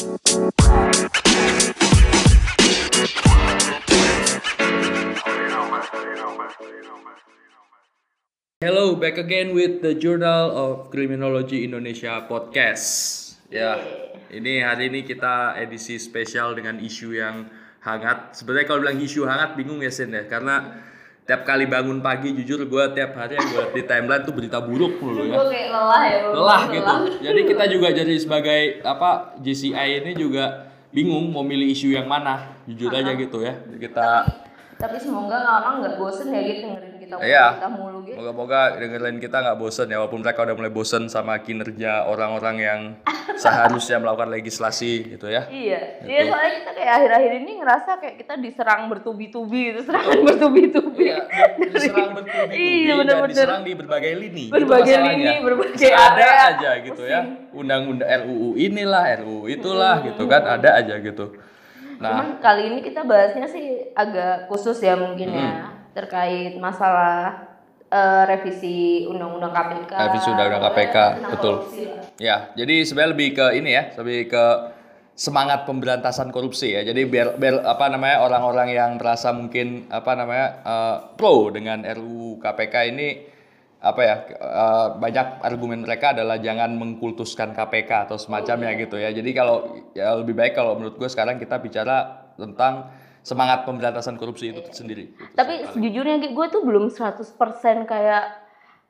Hello, back again with the Journal of Criminology Indonesia podcast. Ya, ini hari ini kita edisi spesial dengan isu yang hangat. Sebenarnya kalau bilang isu hangat bingung ya Sen ya, karena tiap kali bangun pagi jujur gue tiap hari yang gue di timeline tuh berita buruk mulu ya. Gue kayak lelah ya. Bro. Lelah gitu. Jadi kita juga jadi sebagai apa GCI ini juga bingung mau milih isu yang mana. Jujur aja gitu ya. Kita Tapi semoga orang nggak bosen ya gitu dengerin kita Iya. kita mulu gitu. Moga-moga dengerin kita nggak bosen ya walaupun mereka udah mulai bosen sama kinerja orang-orang yang seharusnya melakukan legislasi gitu ya. Iya, Gitu. iya soalnya kita kayak akhir-akhir ini ngerasa kayak kita diserang bertubi-tubi gitu, serangan bertubi-tubi. Iya, diserang bertubi-tubi Iya, dan bener-bener. diserang di berbagai lini. Berbagai lini, berbagai ada area. aja gitu ya. Undang-undang RUU inilah, RUU itulah gitu kan, ada aja gitu. Nah, Cuman kali ini kita bahasnya sih agak khusus ya mungkin ya Hmm. Terkait masalah eh, revisi undang-undang KPK. Revisi Undang-Undang KPK, tentang betul. korupsi. Ya, jadi sebenarnya lebih ke ini ya, lebih ke semangat pemberantasan korupsi ya. Jadi biar, biar apa namanya orang-orang yang merasa mungkin apa namanya eh, pro dengan RUU KPK ini apa ya eh, banyak argumen mereka adalah jangan mengkultuskan KPK atau semacamnya gitu ya. Jadi kalau ya lebih baik kalau menurut gue sekarang kita bicara tentang semangat pemberantasan korupsi itu sendiri. gitu. Tapi sejujurnya gue tuh belum 100% kayak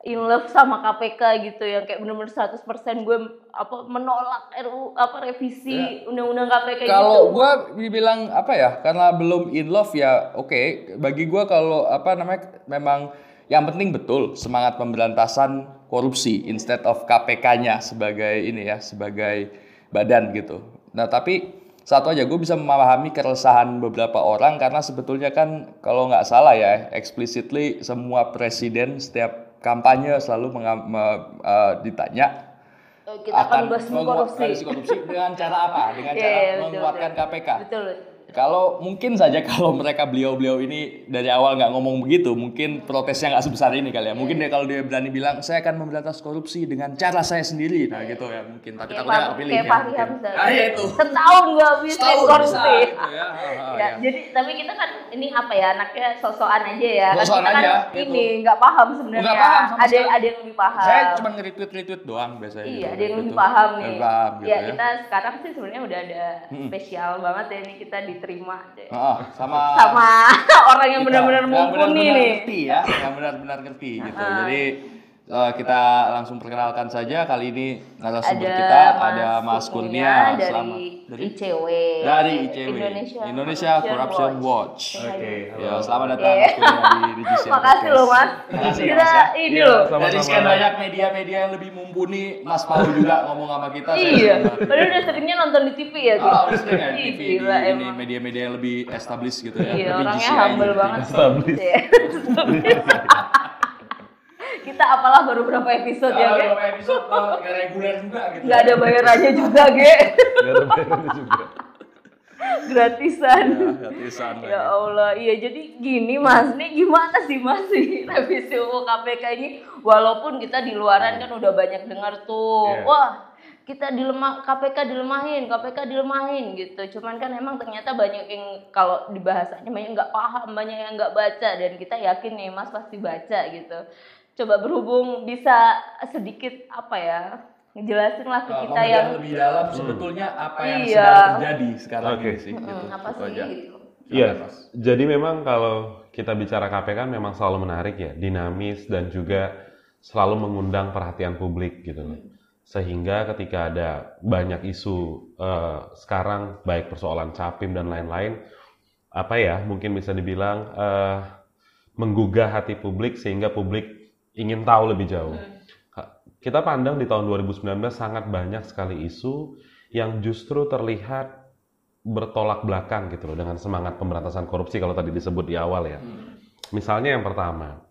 in love sama KPK gitu yang kayak bener-bener 100% gue apa menolak RU apa revisi undang-undang KPK gitu. Ya. Kalau gua dibilang apa ya? Karena belum in love ya, oke. Bagi gua kalau apa namanya memang yang penting betul semangat pemberantasan korupsi instead of KPK-nya sebagai ini ya, sebagai badan gitu. Nah, tapi satu aja gue bisa memahami keresahan beberapa orang karena sebetulnya kan kalau nggak salah ya, explicitly semua presiden setiap kampanye selalu me- eh, ditanya Eh, kita akan menguat- korupsi. korupsi dengan cara apa? Dengan Iya, cara iya, betul, menguatkan betul. KPK. Betul. Kalau mungkin saja kalau mereka beliau-beliau ini dari awal nggak ngomong begitu, mungkin protesnya nggak sebesar ini kali ya. Mungkin dia kalau dia berani bilang saya akan memberantas korupsi dengan cara saya sendiri, nah gitu ya mungkin. Tapi takutnya nggak pilih kayak ya. Fahri mungkin. Hamzah. Ah iya itu. Setahun gue habisin Setahun korupsi. bisa, gitu ya. Ah, ah, Ya, ya. jadi tapi kita kan ini apa ya anaknya sosokan aja ya. Kan Sosokan kan aja, gitu. ini nggak paham sebenarnya. Nggak paham sama ada sekali. ada yang lebih paham. Saya cuma nge-retweet retweet doang biasanya. Iya, gitu, ada yang gitu. lebih paham nih. Paham gitu ya, ya. kita sekarang sih sebenarnya udah ada spesial banget ya ini kita diterima deh. Ah, sama sama orang yang benar-benar yang mumpuni benar-benar nih. ngerti ya, yang benar-benar ngerti gitu. Jadi eh, kita langsung perkenalkan saja kali ini narasumber Ada kita Mas ada Mas Kurnia, dari, selamat dari ICW. dari ICW Indonesia, Indonesia Corruption Watch. Oke, Ya, halo. selamat datang Oke. Mas Kurnia di Digisian Iya. Makasih loh Mas. Makasih, kita Mas, ya. ini Iya, loh. Dari sekian banyak media-media yang lebih mumpuni, Mas mau juga ngomong sama kita. saya Iya. Padahal udah seringnya nonton di TV ya. Oh, udah sering ya di TV, Gila di ini media-media yang lebih established gitu ya. Iya, orangnya humble gitu. banget. Established. Kita apalah baru berapa episode ya, Ge? beberapa episode nggak reguler juga gitu. Nggak ada bayarannya juga, Ge. Gak ada bayarannya juga. Gratisan. Ya, gratisan lagi. Ya Allah, iya jadi gini Mas, nih gimana sih Mas sih revisi UU KPK ini? Walaupun kita di luaran kan udah banyak dengar tuh, Iya. wah kita dilemah KPK dilemahin, KPK dilemahin gitu. Cuman kan emang ternyata banyak yang kalau di bahasanya banyak nggak paham, banyak yang nggak baca dan kita yakin nih Mas pasti baca gitu. Coba berhubung bisa sedikit apa ya ngejelasin lah ke Uh, kita yang lebih dalam sebetulnya apa yang Iya. sedang terjadi sekarang Oke. ini sih gitu. hmm, apa sih aja. gitu. Iya, Mas. jadi memang kalau kita bicara KPK memang selalu menarik ya, dinamis dan juga selalu mengundang perhatian publik gitu loh. Sehingga ketika ada banyak isu eh, sekarang baik persoalan capim dan lain-lain, apa ya mungkin bisa dibilang eh, menggugah hati publik sehingga publik ingin tahu lebih jauh. Ka- Kita pandang di tahun 2019 sangat banyak sekali isu yang justru terlihat bertolak belakang gitu loh dengan semangat pemberantasan korupsi kalau tadi disebut di awal ya. Misalnya yang pertama,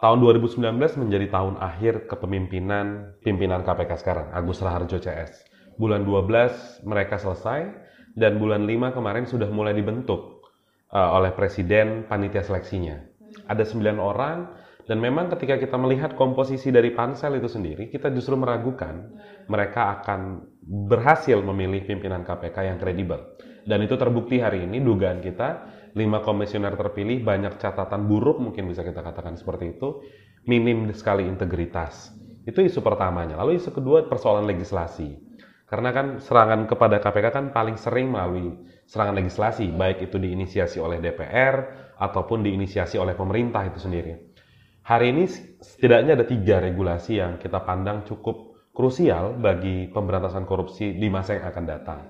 tahun 2019 menjadi tahun akhir kepemimpinan pimpinan KPK sekarang, Agus Raharjo CS. Bulan 12 mereka selesai dan bulan 5 kemarin sudah mulai dibentuk uh, oleh presiden panitia seleksinya. Ada 9 orang dan memang ketika kita melihat komposisi dari pansel itu sendiri, kita justru meragukan mereka akan berhasil memilih pimpinan KPK yang kredibel. Dan itu terbukti hari ini dugaan kita lima komisioner terpilih banyak catatan buruk mungkin bisa kita katakan seperti itu, minim sekali integritas. Itu isu pertamanya. Lalu isu kedua persoalan legislasi. Karena kan serangan kepada KPK kan paling sering melalui serangan legislasi, baik itu diinisiasi oleh DPR ataupun diinisiasi oleh pemerintah itu sendiri. Hari ini setidaknya ada tiga regulasi yang kita pandang cukup krusial bagi pemberantasan korupsi di masa yang akan datang.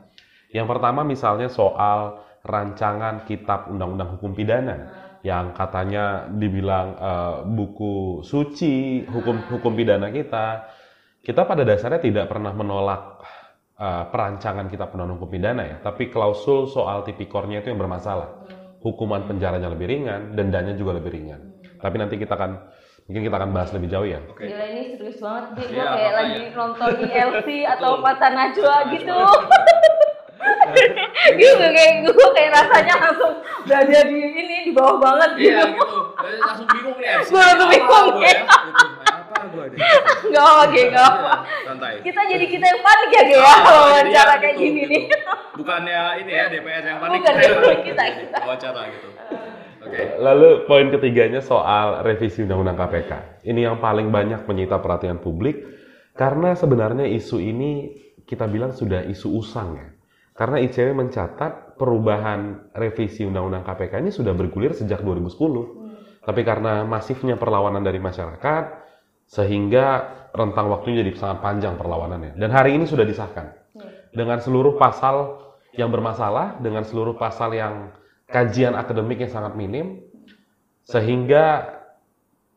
Yang pertama misalnya soal rancangan kitab undang-undang hukum pidana yang katanya dibilang uh, buku suci hukum hukum pidana kita. Kita pada dasarnya tidak pernah menolak uh, perancangan kitab undang-undang hukum pidana ya, tapi klausul soal tipikornya itu yang bermasalah. Hukuman penjaranya lebih ringan, dendanya juga lebih ringan. Tapi nanti kita akan mungkin kita akan bahas lebih jauh ya. Oke. Gila ini serius banget sih, gue Iya, kayak makanya. lagi nonton di LC atau. Mata Najwa gitu. Gitu kayak gue kayak rasanya langsung berada di ini di bawah banget gitu. Iya gitu. Jadi langsung bingung nih. Gua langsung bingung, gua ya. ya? Gitu. Apa? Gak apa Ge, gak apa. Santai. Kita jadi kita yang panik ya Ge ya kalau iya, wawancara kayak gitu, gini gitu. nih. Bukannya ini ya DPR yang panik. Bukan, bukan kita, kita. Wawancara gitu. Lalu poin ketiganya soal revisi undang-undang KPK. Ini yang paling banyak menyita perhatian publik karena sebenarnya isu ini kita bilang sudah isu usang ya. Karena ICW mencatat perubahan revisi undang-undang KPK ini sudah bergulir sejak 2010. Tapi karena masifnya perlawanan dari masyarakat sehingga rentang waktunya jadi sangat panjang perlawanannya. Dan hari ini sudah disahkan dengan seluruh pasal yang bermasalah, dengan seluruh pasal yang kajian akademiknya sangat minim, sehingga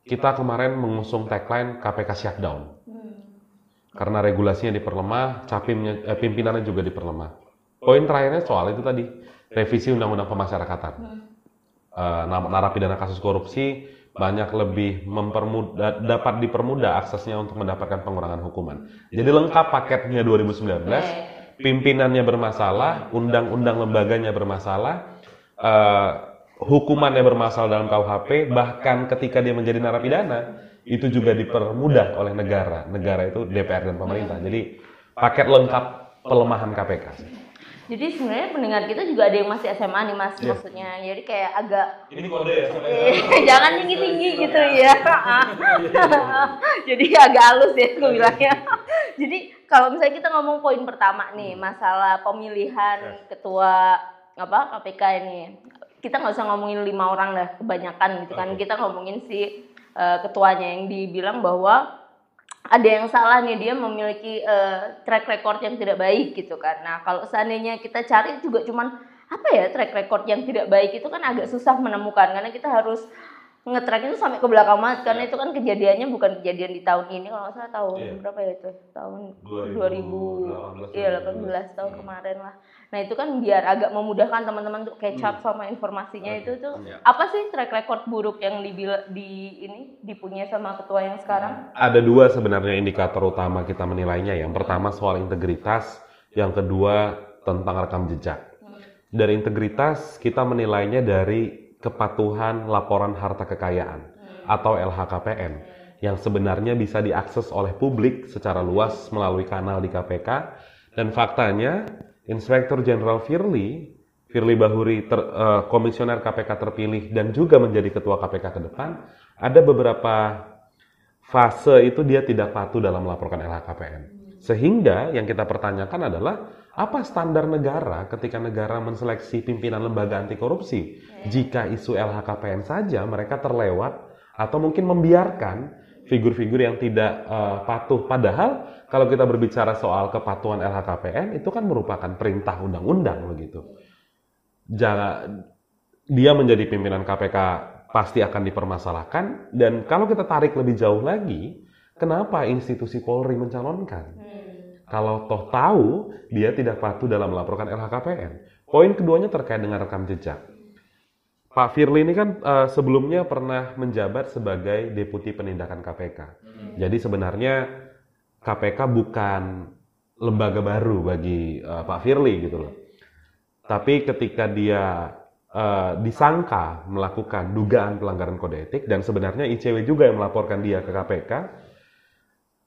kita kemarin mengusung tagline KPK shutdown. Karena regulasinya diperlemah, capimnya, eh, pimpinannya juga diperlemah. Poin terakhirnya soal itu tadi, revisi undang-undang pemasyarakatan. Nam- narapidana kasus korupsi banyak lebih mempermudah dapat dipermudah aksesnya untuk mendapatkan pengurangan hukuman. Jadi lengkap paketnya 2019, pimpinannya bermasalah, undang-undang lembaganya bermasalah, eh, hukumannya bermasalah dalam KUHP, bahkan ketika dia menjadi narapidana itu juga dipermudah oleh negara. Negara itu DPR dan pemerintah. Jadi paket lengkap pelemahan KPK. Jadi sebenarnya pendengar kita juga ada yang masih SMA nih mas Iya. maksudnya. Jadi kayak agak Ini kode ya. Eh, jangan tinggi tinggi gitu ya jadi agak halus ya gue bilangnya jadi kalau misalnya kita ngomong poin pertama nih masalah pemilihan ketua apa KPK ini. Kita nggak usah ngomongin lima orang lah kebanyakan gitu kan. Kita ngomongin si eh, ketuanya yang dibilang bahwa ada yang salah nih dia memiliki eh, track record yang tidak baik gitu kan. Nah kalau seandainya kita cari juga cuman apa ya track record yang tidak baik itu kan agak susah menemukan. Karena kita harus ngetrack itu sampai ke belakang banget. Karena itu kan kejadiannya bukan kejadian di tahun ini kalau nggak salah tahun Iya. berapa ya itu? Tahun 2018, 2000 iya 18 tahun kemarin lah nah itu kan biar agak memudahkan teman-teman untuk catch up sama informasinya itu tuh Iya. apa sih track record buruk yang dibil- di ini dipunya sama ketua yang sekarang Ada dua sebenarnya indikator utama kita menilainya. Yang pertama soal integritas, yang kedua tentang rekam jejak. Dari integritas kita menilainya dari kepatuhan laporan harta kekayaan atau LHKPN yang sebenarnya bisa diakses oleh publik secara luas melalui kanal di KPK dan faktanya Inspektur Jenderal Firly Firly Bahuri ter- eh, komisioner KPK terpilih dan juga menjadi ketua KPK ke depan ada beberapa fase itu dia tidak patuh dalam melaporkan LHKPN. Sehingga yang kita pertanyakan adalah apa standar negara ketika negara menseleksi pimpinan lembaga anti korupsi? Jika isu LHKPN saja mereka terlewat atau mungkin membiarkan figur-figur yang tidak eh, patuh. Padahal kalau kita berbicara soal kepatuhan LHKPN itu kan merupakan perintah undang-undang begitu. Jangan dia menjadi pimpinan KPK pasti akan dipermasalahkan dan kalau kita tarik lebih jauh lagi, kenapa institusi Polri mencalonkan? Kalau toh tahu dia tidak patuh dalam melaporkan LHKPN. Poin keduanya terkait dengan rekam jejak. Pak Firly ini kan eh, sebelumnya pernah menjabat sebagai Deputi Penindakan KPK. Jadi sebenarnya KPK bukan lembaga baru bagi eh, Pak Firly gitu loh. Tapi ketika dia eh, disangka melakukan dugaan pelanggaran kode etik dan sebenarnya ICW juga yang melaporkan dia ke KPK,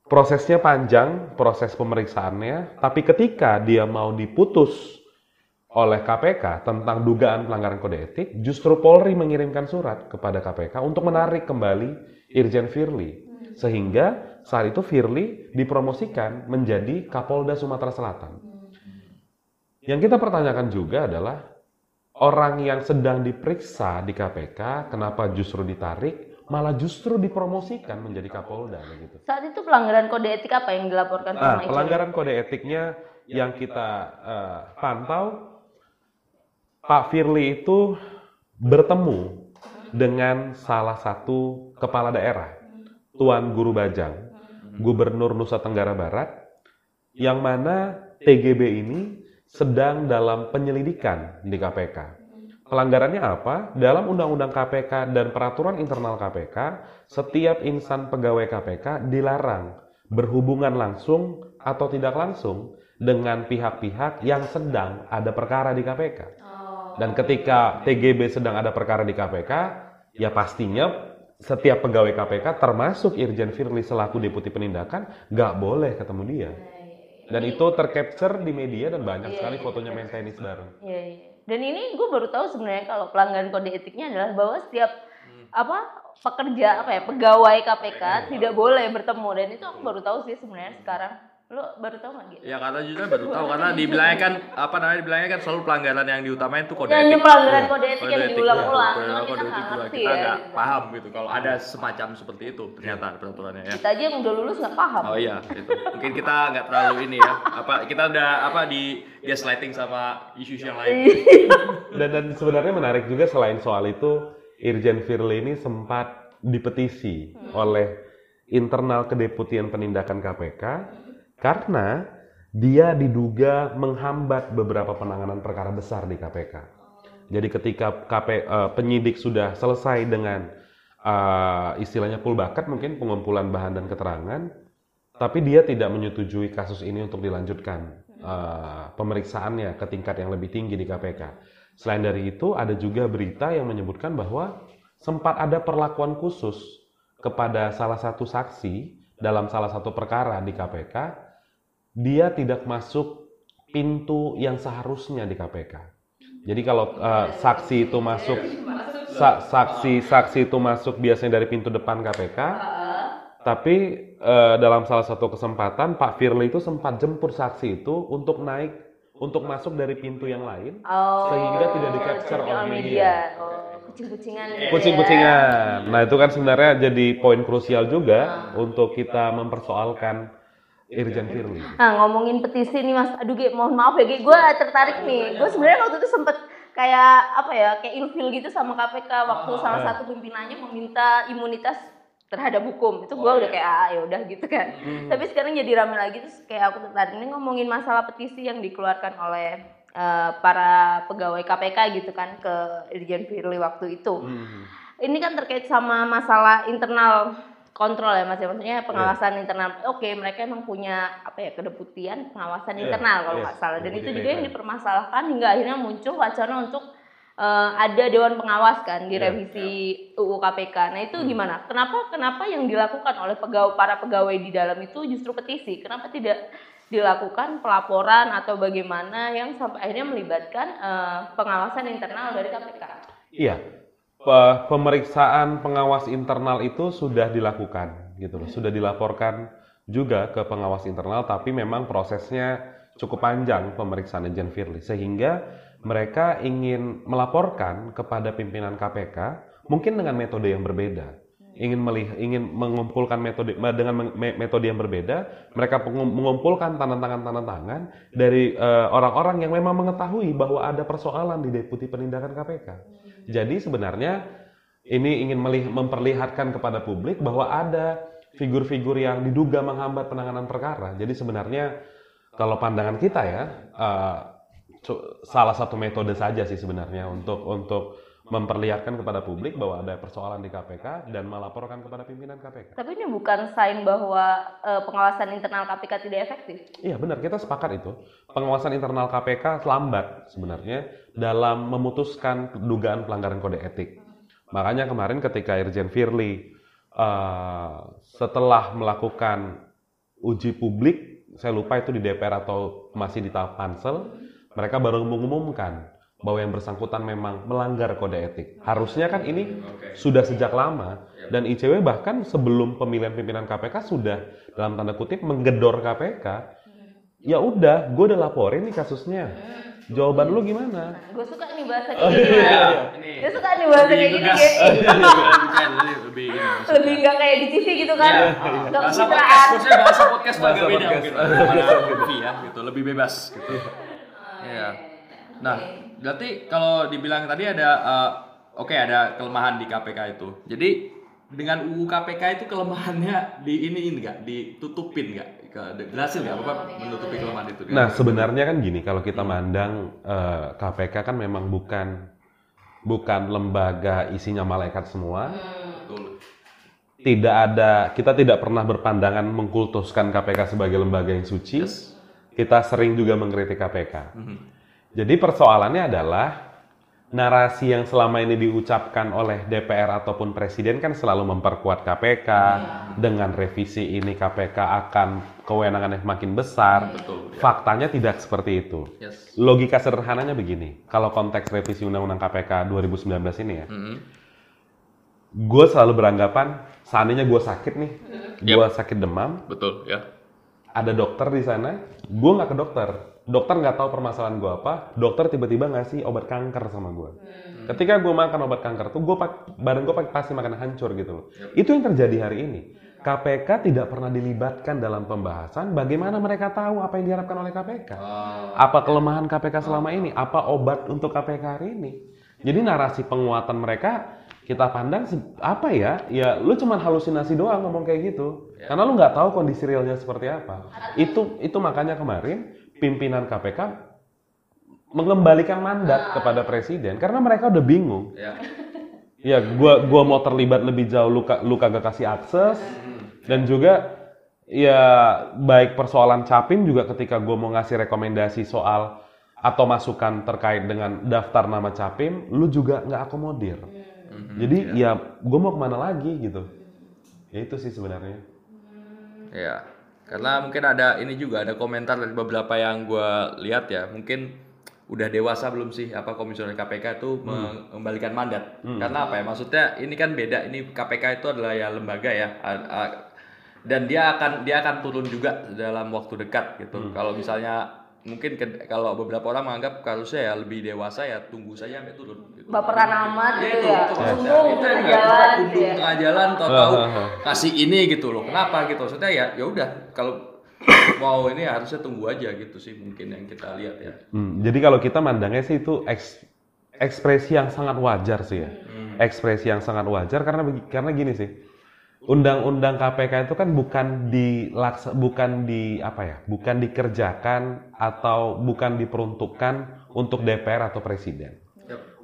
prosesnya panjang, proses pemeriksaannya, tapi ketika dia mau diputus oleh KPK tentang dugaan pelanggaran kode etik, justru Polri mengirimkan surat kepada KPK untuk menarik kembali Irjen Firly. Sehingga saat itu Firly dipromosikan menjadi Kapolda Sumatera Selatan. Yang kita pertanyakan juga adalah orang yang sedang diperiksa di KPK, kenapa justru ditarik, malah justru dipromosikan menjadi Kapolda. Saat itu pelanggaran kode etik apa yang dilaporkan Nah, sama pelanggaran kode etiknya yang kita eh, pantau, Pak Firly itu bertemu dengan salah satu kepala daerah, Tuan Guru Bajang, Gubernur Nusa Tenggara Barat, yang mana TGB ini sedang dalam penyelidikan di KPK. Pelanggarannya apa? Dalam Undang-Undang KPK dan Peraturan Internal KPK, setiap insan pegawai KPK dilarang berhubungan langsung atau tidak langsung dengan pihak-pihak yang sedang ada perkara di KPK. Dan ketika TGB sedang ada perkara di KPK, ya pastinya setiap pegawai KPK termasuk Irjen Firly selaku Deputi Penindakan nggak boleh ketemu dia. Dan itu tercapture di media dan banyak sekali fotonya main tenis bareng. Iya, iya. Dan ini gue baru tahu sebenarnya kalau pelanggaran kode etiknya adalah bahwa setiap apa pekerja apa ya pegawai KPK tidak boleh bertemu dan itu aku baru tahu sih sebenarnya sekarang. Lo baru tahu nggak gitu? Ya karena juga baru tahu karena dibilangnya kan apa namanya dibilangnya kan selalu pelanggaran yang diutamain itu kode Yang etik. pelanggaran kode etik Kode yang etik, diulang-ulang. ya. Kode kita etik juga ngerti kita ya. nggak gitu. paham gitu kalau ada semacam seperti itu ternyata peraturannya ya. Kita aja yang udah lulus nggak paham. Oh iya, itu. Mungkin kita nggak terlalu ini ya. Apa kita udah apa di dia sliding sama isu-isu yang lain. Dan, dan sebenarnya menarik juga selain soal itu, Irjen Firly ini sempat dipetisi oleh internal kedeputian penindakan KPK karena dia diduga menghambat beberapa penanganan perkara besar di KPK. Jadi ketika KP, eh, penyidik sudah selesai dengan eh, istilahnya bakat mungkin pengumpulan bahan dan keterangan, tapi dia tidak menyetujui kasus ini untuk dilanjutkan eh, pemeriksaannya ke tingkat yang lebih tinggi di KPK. Selain dari itu, ada juga berita yang menyebutkan bahwa sempat ada perlakuan khusus kepada salah satu saksi dalam salah satu perkara di KPK. Dia tidak masuk pintu yang seharusnya di KPK. Jadi kalau eh, saksi itu masuk sa- saksi saksi itu masuk biasanya dari pintu depan KPK, tapi eh, dalam salah satu kesempatan Pak Firly itu sempat jemput saksi itu untuk naik untuk masuk dari pintu yang lain Oh, sehingga tidak di capture oleh on media. Oh, kucing-kucingan gitu ya. Kucing-kucingan. Nah itu kan sebenarnya jadi poin krusial juga untuk kita mempersoalkan Irjen Firly. Nah ngomongin petisi nih mas, aduh Ge, mohon maaf ya Ge, gue tertarik nih. Gue sebenarnya waktu itu sempet kayak apa ya, kayak ilfil gitu sama KPK waktu salah satu pimpinannya meminta imunitas terhadap hukum. Itu gue udah kayak ah ya udah gitu kan. Tapi sekarang jadi rame lagi terus kayak aku tertarik ini ngomongin masalah petisi yang dikeluarkan oleh eh, para pegawai KPK gitu kan ke Irjen Firly waktu itu. Ini kan terkait sama masalah internal kontrol ya mas ya. Maksudnya pengawasan internal. Oke mereka emang punya apa ya kedeputian pengawasan Iya, internal kalau iya, nggak salah. Dan itu juga yang dipermasalahkan hingga akhirnya muncul wacana untuk eh, ada dewan pengawas kan di Iya, revisi UU KPK nah itu gimana? Kenapa kenapa yang dilakukan oleh pegawai para pegawai di dalam itu justru petisi? Kenapa tidak dilakukan pelaporan atau bagaimana yang sampai akhirnya melibatkan eh, pengawasan internal dari KPK Iya, pe- pemeriksaan pengawas internal itu sudah dilakukan, gitu loh. Sudah dilaporkan juga ke pengawas internal, tapi memang prosesnya cukup panjang pemeriksaan Irjen Firly, sehingga mereka ingin melaporkan kepada pimpinan KPK, mungkin dengan metode yang berbeda. Ingin melihat, ingin mengumpulkan metode dengan metode yang berbeda, mereka mengumpulkan tanda tangan tanda tangan dari eh, orang-orang yang memang mengetahui bahwa ada persoalan di deputi penindakan KPK. Jadi sebenarnya ini ingin memperlihatkan kepada publik bahwa ada figur-figur yang diduga menghambat penanganan perkara. Jadi sebenarnya kalau pandangan kita ya cu- salah satu metode saja sih sebenarnya untuk untuk memperlihatkan kepada publik bahwa ada persoalan di KPK dan melaporkan kepada pimpinan KPK. Tapi ini bukan sign bahwa eh, pengawasan internal KPK tidak efektif. Iya benar, kita sepakat itu. Pengawasan internal KPK lambat sebenarnya dalam memutuskan dugaan pelanggaran kode etik. Makanya kemarin ketika Irjen Firly eh, setelah melakukan uji publik, saya lupa itu di DPR atau masih di tahap pansel, mereka baru mengumumkan bahwa yang bersangkutan memang melanggar kode etik. Harusnya kan ini sudah sejak lama dan ICW bahkan sebelum pemilihan pimpinan KPK sudah dalam tanda kutip menggedor KPK. Ya udah, gue udah laporin nih kasusnya. Jawaban lu gimana? gue suka nih bahasa kayak gini Ini gue suka nih bahasa kayak gini Lebih- lebih ini maksudnya. lebih nggak kayak di TV gitu kan Iya. Bahasa podcast, maksudnya bahasa podcast Bahasa agak beda mungkin. Ya, gitu. Lebih bebas gitu. Iya. Nah, berarti kalau dibilang tadi ada eh, oke ada kelemahan di KPK itu. Jadi dengan UU KPK itu kelemahannya di ini ini enggak ditutupin enggak? Berhasil nggak Bapak menutupi kelemahan itu? Nah, sebenarnya kan gini, kalau kita mandang eh, KPK kan memang bukan bukan lembaga isinya malaikat semua. Betul. Tidak ada, kita tidak pernah berpandangan mengkultuskan KPK sebagai lembaga yang suci. Kita sering juga mengkritik KPK. Jadi persoalannya adalah narasi yang selama ini diucapkan oleh DPR ataupun presiden kan selalu memperkuat KPK dengan revisi ini KPK akan kewenangannya makin besar. Betul, ya. Faktanya tidak seperti itu. Yes. Logika sederhananya begini, kalau konteks revisi Undang-Undang KPK 2019 ini ya, Mhm. gue selalu beranggapan seandainya gue sakit nih, gue sakit demam, Betul ya. Ada dokter di sana, gue nggak ke dokter. Dokter nggak tahu permasalahan gue apa, dokter tiba-tiba ngasih obat kanker sama gue. Ketika gue makan obat kanker tuh, gue badan gue pasti makan hancur gitu loh. Itu yang terjadi hari ini. KPK tidak pernah dilibatkan dalam pembahasan bagaimana mereka tahu apa yang diharapkan oleh KPK. Apa kelemahan KPK selama ini? Apa obat untuk KPK hari ini? Jadi narasi penguatan mereka kita pandang apa ya? Ya lu cuman halusinasi doang ngomong kayak gitu. Karena lu nggak tahu kondisi realnya seperti apa. Itu itu makanya kemarin pimpinan KPK mengembalikan mandat kepada presiden karena mereka udah bingung. Ya. Ya, gua gua mau terlibat lebih jauh lu lu kagak kasih akses dan juga ya baik persoalan capim juga ketika gua mau ngasih rekomendasi soal atau masukan terkait dengan daftar nama capim, lu juga nggak akomodir. Jadi ya gua mau ke mana lagi gitu. Ya itu sih sebenarnya. Ya, karena mungkin ada ini juga ada komentar dari beberapa yang gue lihat ya, mungkin udah dewasa belum sih apa komisioner KPK itu mengembalikan mandat? Karena apa ya? Maksudnya ini kan beda. Ini KPK itu adalah ya lembaga ya, dan dia akan dia akan turun juga dalam waktu dekat gitu. Kalau misalnya mungkin ke- kalau beberapa orang menganggap harusnya ya lebih dewasa ya tunggu saja sampai turun. Gitu. baperan amat Ya, gitu itu, ya itu maksudnya. Sungguh Itu yang tengah jalan gitu kundung ya tengah jalan atau tahu kasih ini gitu loh. Kenapa gitu? Maksudnya ya ya udah kalau mau ini harusnya tunggu aja gitu sih mungkin yang kita lihat ya. Hmm, jadi kalau kita mandangnya sih itu eks- ekspresi yang sangat wajar sih ya. Ekspresi yang sangat wajar karena karena gini sih. Undang-undang KPK itu kan bukan dilaksa, bukan di apa ya? Bukan dikerjakan atau bukan diperuntukkan untuk DPR atau presiden.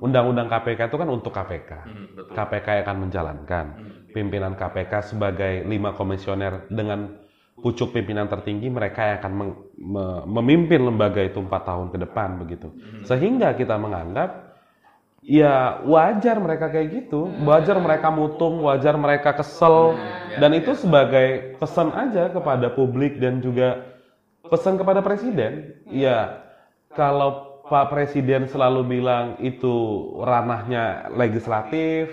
Undang-undang KPK itu kan untuk KPK. Hmm, betul. KPK yang akan menjalankan. Pimpinan KPK sebagai lima komisioner dengan pucuk pimpinan tertinggi mereka yang akan meng- me- memimpin lembaga itu empat tahun ke depan begitu. Sehingga kita menganggap ya wajar mereka kayak gitu, wajar mereka mutung, wajar mereka kesel dan itu sebagai pesan aja kepada publik dan juga pesan kepada presiden. Ya kalau Pak Presiden selalu bilang itu ranahnya legislatif,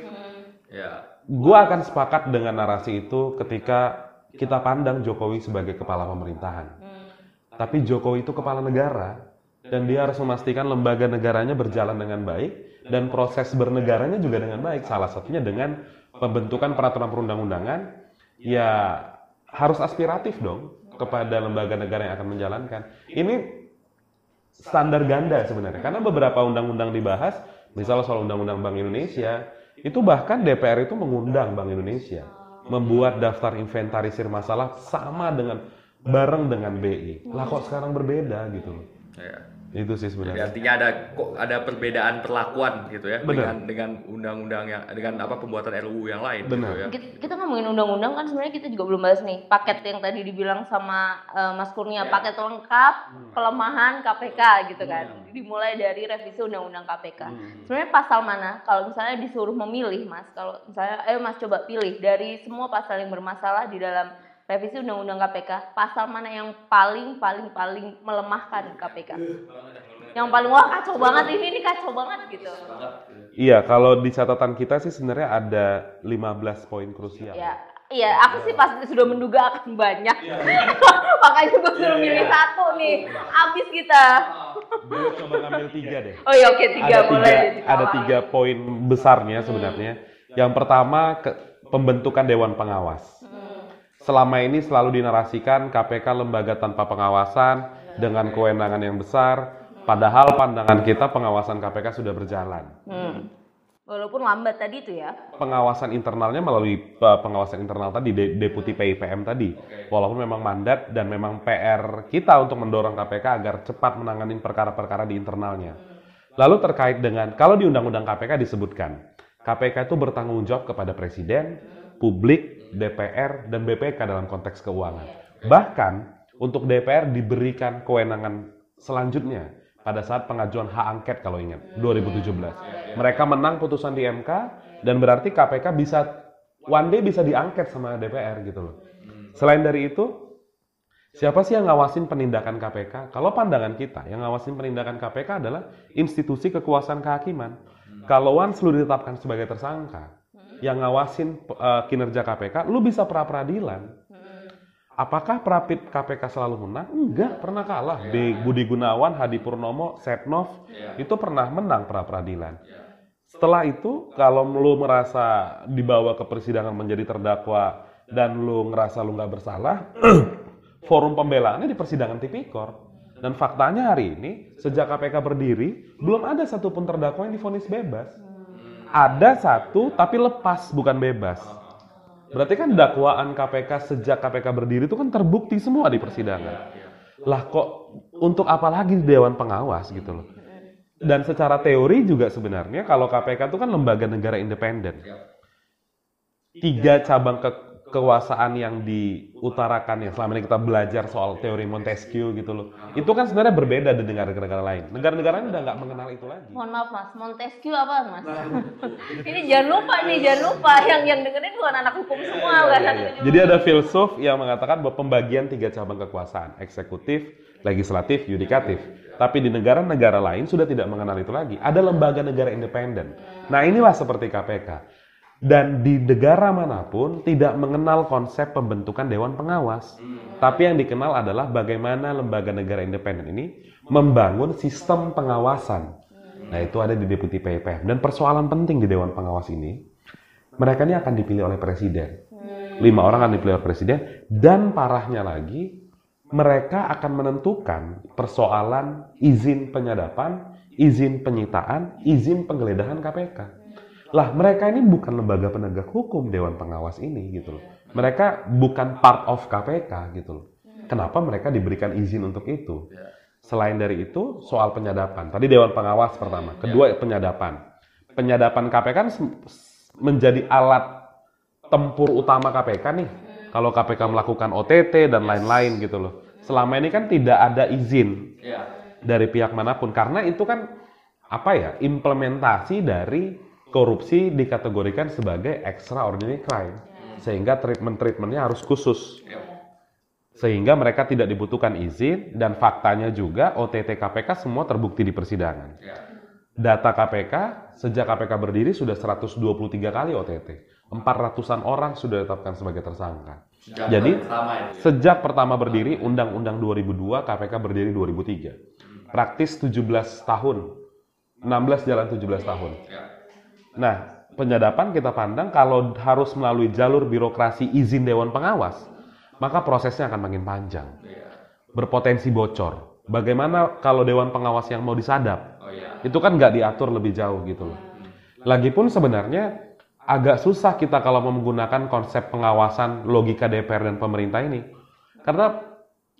Ya. Gua akan sepakat dengan narasi itu ketika kita pandang Jokowi sebagai kepala pemerintahan. Tapi Jokowi itu kepala negara dan dia harus memastikan lembaga negaranya berjalan dengan baik dan proses bernegaranya juga dengan baik. Salah satunya dengan pembentukan peraturan perundang-undangan ya harus aspiratif dong kepada lembaga negara yang akan menjalankan. Ini standar ganda sebenarnya karena beberapa undang-undang dibahas, misalnya soal undang-undang Bank Indonesia, itu bahkan DPR itu mengundang Bank Indonesia membuat daftar inventarisir masalah sama dengan bareng dengan BI. Lah kok sekarang berbeda gitu loh. Ya. Itu sih Jadi sebenarnya. artinya ada kok ada perbedaan perlakuan gitu ya Benar. dengan dengan undang-undang yang dengan apa pembuatan RUU yang lain Benar. gitu ya. kita, kita ngomongin undang-undang kan sebenarnya kita juga belum bahas nih paket yang tadi dibilang sama eh, Mas Kurnia Ya. paket lengkap Hmm. kelemahan KPK gitu kan dimulai dari revisi undang-undang KPK Hmm. sebenarnya pasal mana kalau misalnya disuruh memilih Mas kalau misalnya ayo Mas coba pilih dari semua pasal yang bermasalah di dalam revisi undang-undang KPK pasal mana yang paling paling paling melemahkan KPK yang paling wah kacau banget ini ini kacau banget gitu. Iya, kalau di catatan kita sih sebenarnya ada 15 poin krusial. ya iya aku sih pasti sudah menduga akan banyak. Makanya gue suruh milih satu nih habis kita. Gue coba ngambil tiga deh. oh ya oke tiga ada boleh tiga, jadi ada tiga poin besarnya sebenarnya. Yang pertama ke, pembentukan dewan pengawas. Selama ini selalu dinarasikan KPK lembaga tanpa pengawasan dengan kewenangan yang besar. Padahal pandangan kita pengawasan KPK sudah berjalan. Hmm. walaupun lambat tadi itu ya Pengawasan internalnya melalui uh, pengawasan internal tadi de- deputi PIPM tadi. Walaupun memang mandat dan memang PR kita untuk mendorong KPK agar cepat menangani perkara-perkara di internalnya. Lalu terkait dengan kalau di Undang-Undang KPK disebutkan KPK itu bertanggung jawab kepada presiden, publik, DPR, dan BPK dalam konteks keuangan. Bahkan untuk DPR diberikan kewenangan selanjutnya pada saat pengajuan hak angket kalau ingat 2017. Mereka menang putusan di MK dan berarti KPK bisa one day bisa diangket sama DPR gitu loh. Selain dari itu, siapa sih yang ngawasin penindakan KPK? Kalau pandangan kita, yang ngawasin penindakan KPK adalah institusi kekuasaan kehakiman. Kalau once lu ditetapkan sebagai tersangka, yang ngawasin eh, kinerja KPK, lu bisa pra peradilan. Apakah Prapit KPK selalu menang? Enggak, pernah kalah. Di Budi Gunawan, Hadi Purnomo, Setnov, itu pernah menang pra peradilan. Setelah itu, kalau lu merasa dibawa ke persidangan menjadi terdakwa dan lu ngerasa lu nggak bersalah, forum pembelaannya di persidangan tipikor. Dan faktanya hari ini, sejak KPK berdiri, belum ada satupun terdakwa yang difonis bebas. Ada satu, tapi lepas, bukan bebas. Berarti kan dakwaan KPK sejak KPK berdiri itu kan terbukti semua di persidangan. Lah kok untuk apa lagi Dewan Pengawas gitu loh. Dan secara teori juga sebenarnya kalau KPK itu kan lembaga negara independen. Tiga cabang ke kekuasaan yang diutarakan ya selama ini kita belajar soal teori Montesquieu gitu loh. Itu kan sebenarnya berbeda di negara-negara lain. Negara-negara lain udah nggak mengenal itu lagi. Mohon maaf mas, Montesquieu apa mas? ini jangan lupa nih, jangan lupa yang yang dengerin bukan anak hukum semua, bukan anak hukum. Jadi ada filsuf yang mengatakan bahwa pembagian tiga cabang kekuasaan, eksekutif, legislatif, yudikatif. Tapi di negara-negara lain sudah tidak mengenal itu lagi. Ada lembaga negara independen. Nah inilah seperti KPK. Dan di negara mana pun tidak mengenal konsep pembentukan Dewan Pengawas. Tapi yang dikenal adalah bagaimana lembaga negara independen ini membangun sistem pengawasan. Nah itu ada di Deputi PIPM. Dan persoalan penting di Dewan Pengawas ini, mereka ini akan dipilih oleh presiden. Lima orang akan dipilih oleh presiden. Dan parahnya lagi, mereka akan menentukan persoalan izin penyadapan, izin penyitaan, izin penggeledahan KPK. Lah, mereka ini bukan lembaga penegak hukum Dewan Pengawas ini gitu loh. Mereka bukan part of KPK gitu loh. Kenapa mereka diberikan izin untuk itu? Selain dari itu, soal penyadapan. Tadi Dewan Pengawas pertama, kedua penyadapan. Penyadapan KPK kan menjadi alat tempur utama KPK nih. Kalau KPK melakukan OTT dan lain-lain gitu loh. Selama ini kan tidak ada izin dari pihak mana pun karena itu kan apa ya implementasi dari korupsi dikategorikan sebagai extraordinary crime. Sehingga treatment treatmentnya harus khusus. Sehingga mereka tidak dibutuhkan izin dan faktanya juga OTT KPK semua terbukti di persidangan. Data KPK sejak KPK berdiri sudah 123 kali OTT 400-an orang sudah ditetapkan sebagai tersangka. Jadi Sejak pertama berdiri, Undang-Undang 2002, KPK berdiri 2003. Praktis 17 tahun. 16 jalan 17 tahun. Nah, penyadapan kita pandang kalau harus melalui jalur birokrasi izin Dewan Pengawas, maka prosesnya akan makin panjang. Berpotensi bocor. Bagaimana kalau Dewan Pengawas yang mau disadap? Itu kan nggak diatur lebih jauh gitu loh. Lagipun sebenarnya agak susah kita kalau mau menggunakan konsep pengawasan logika DPR dan pemerintah ini. Karena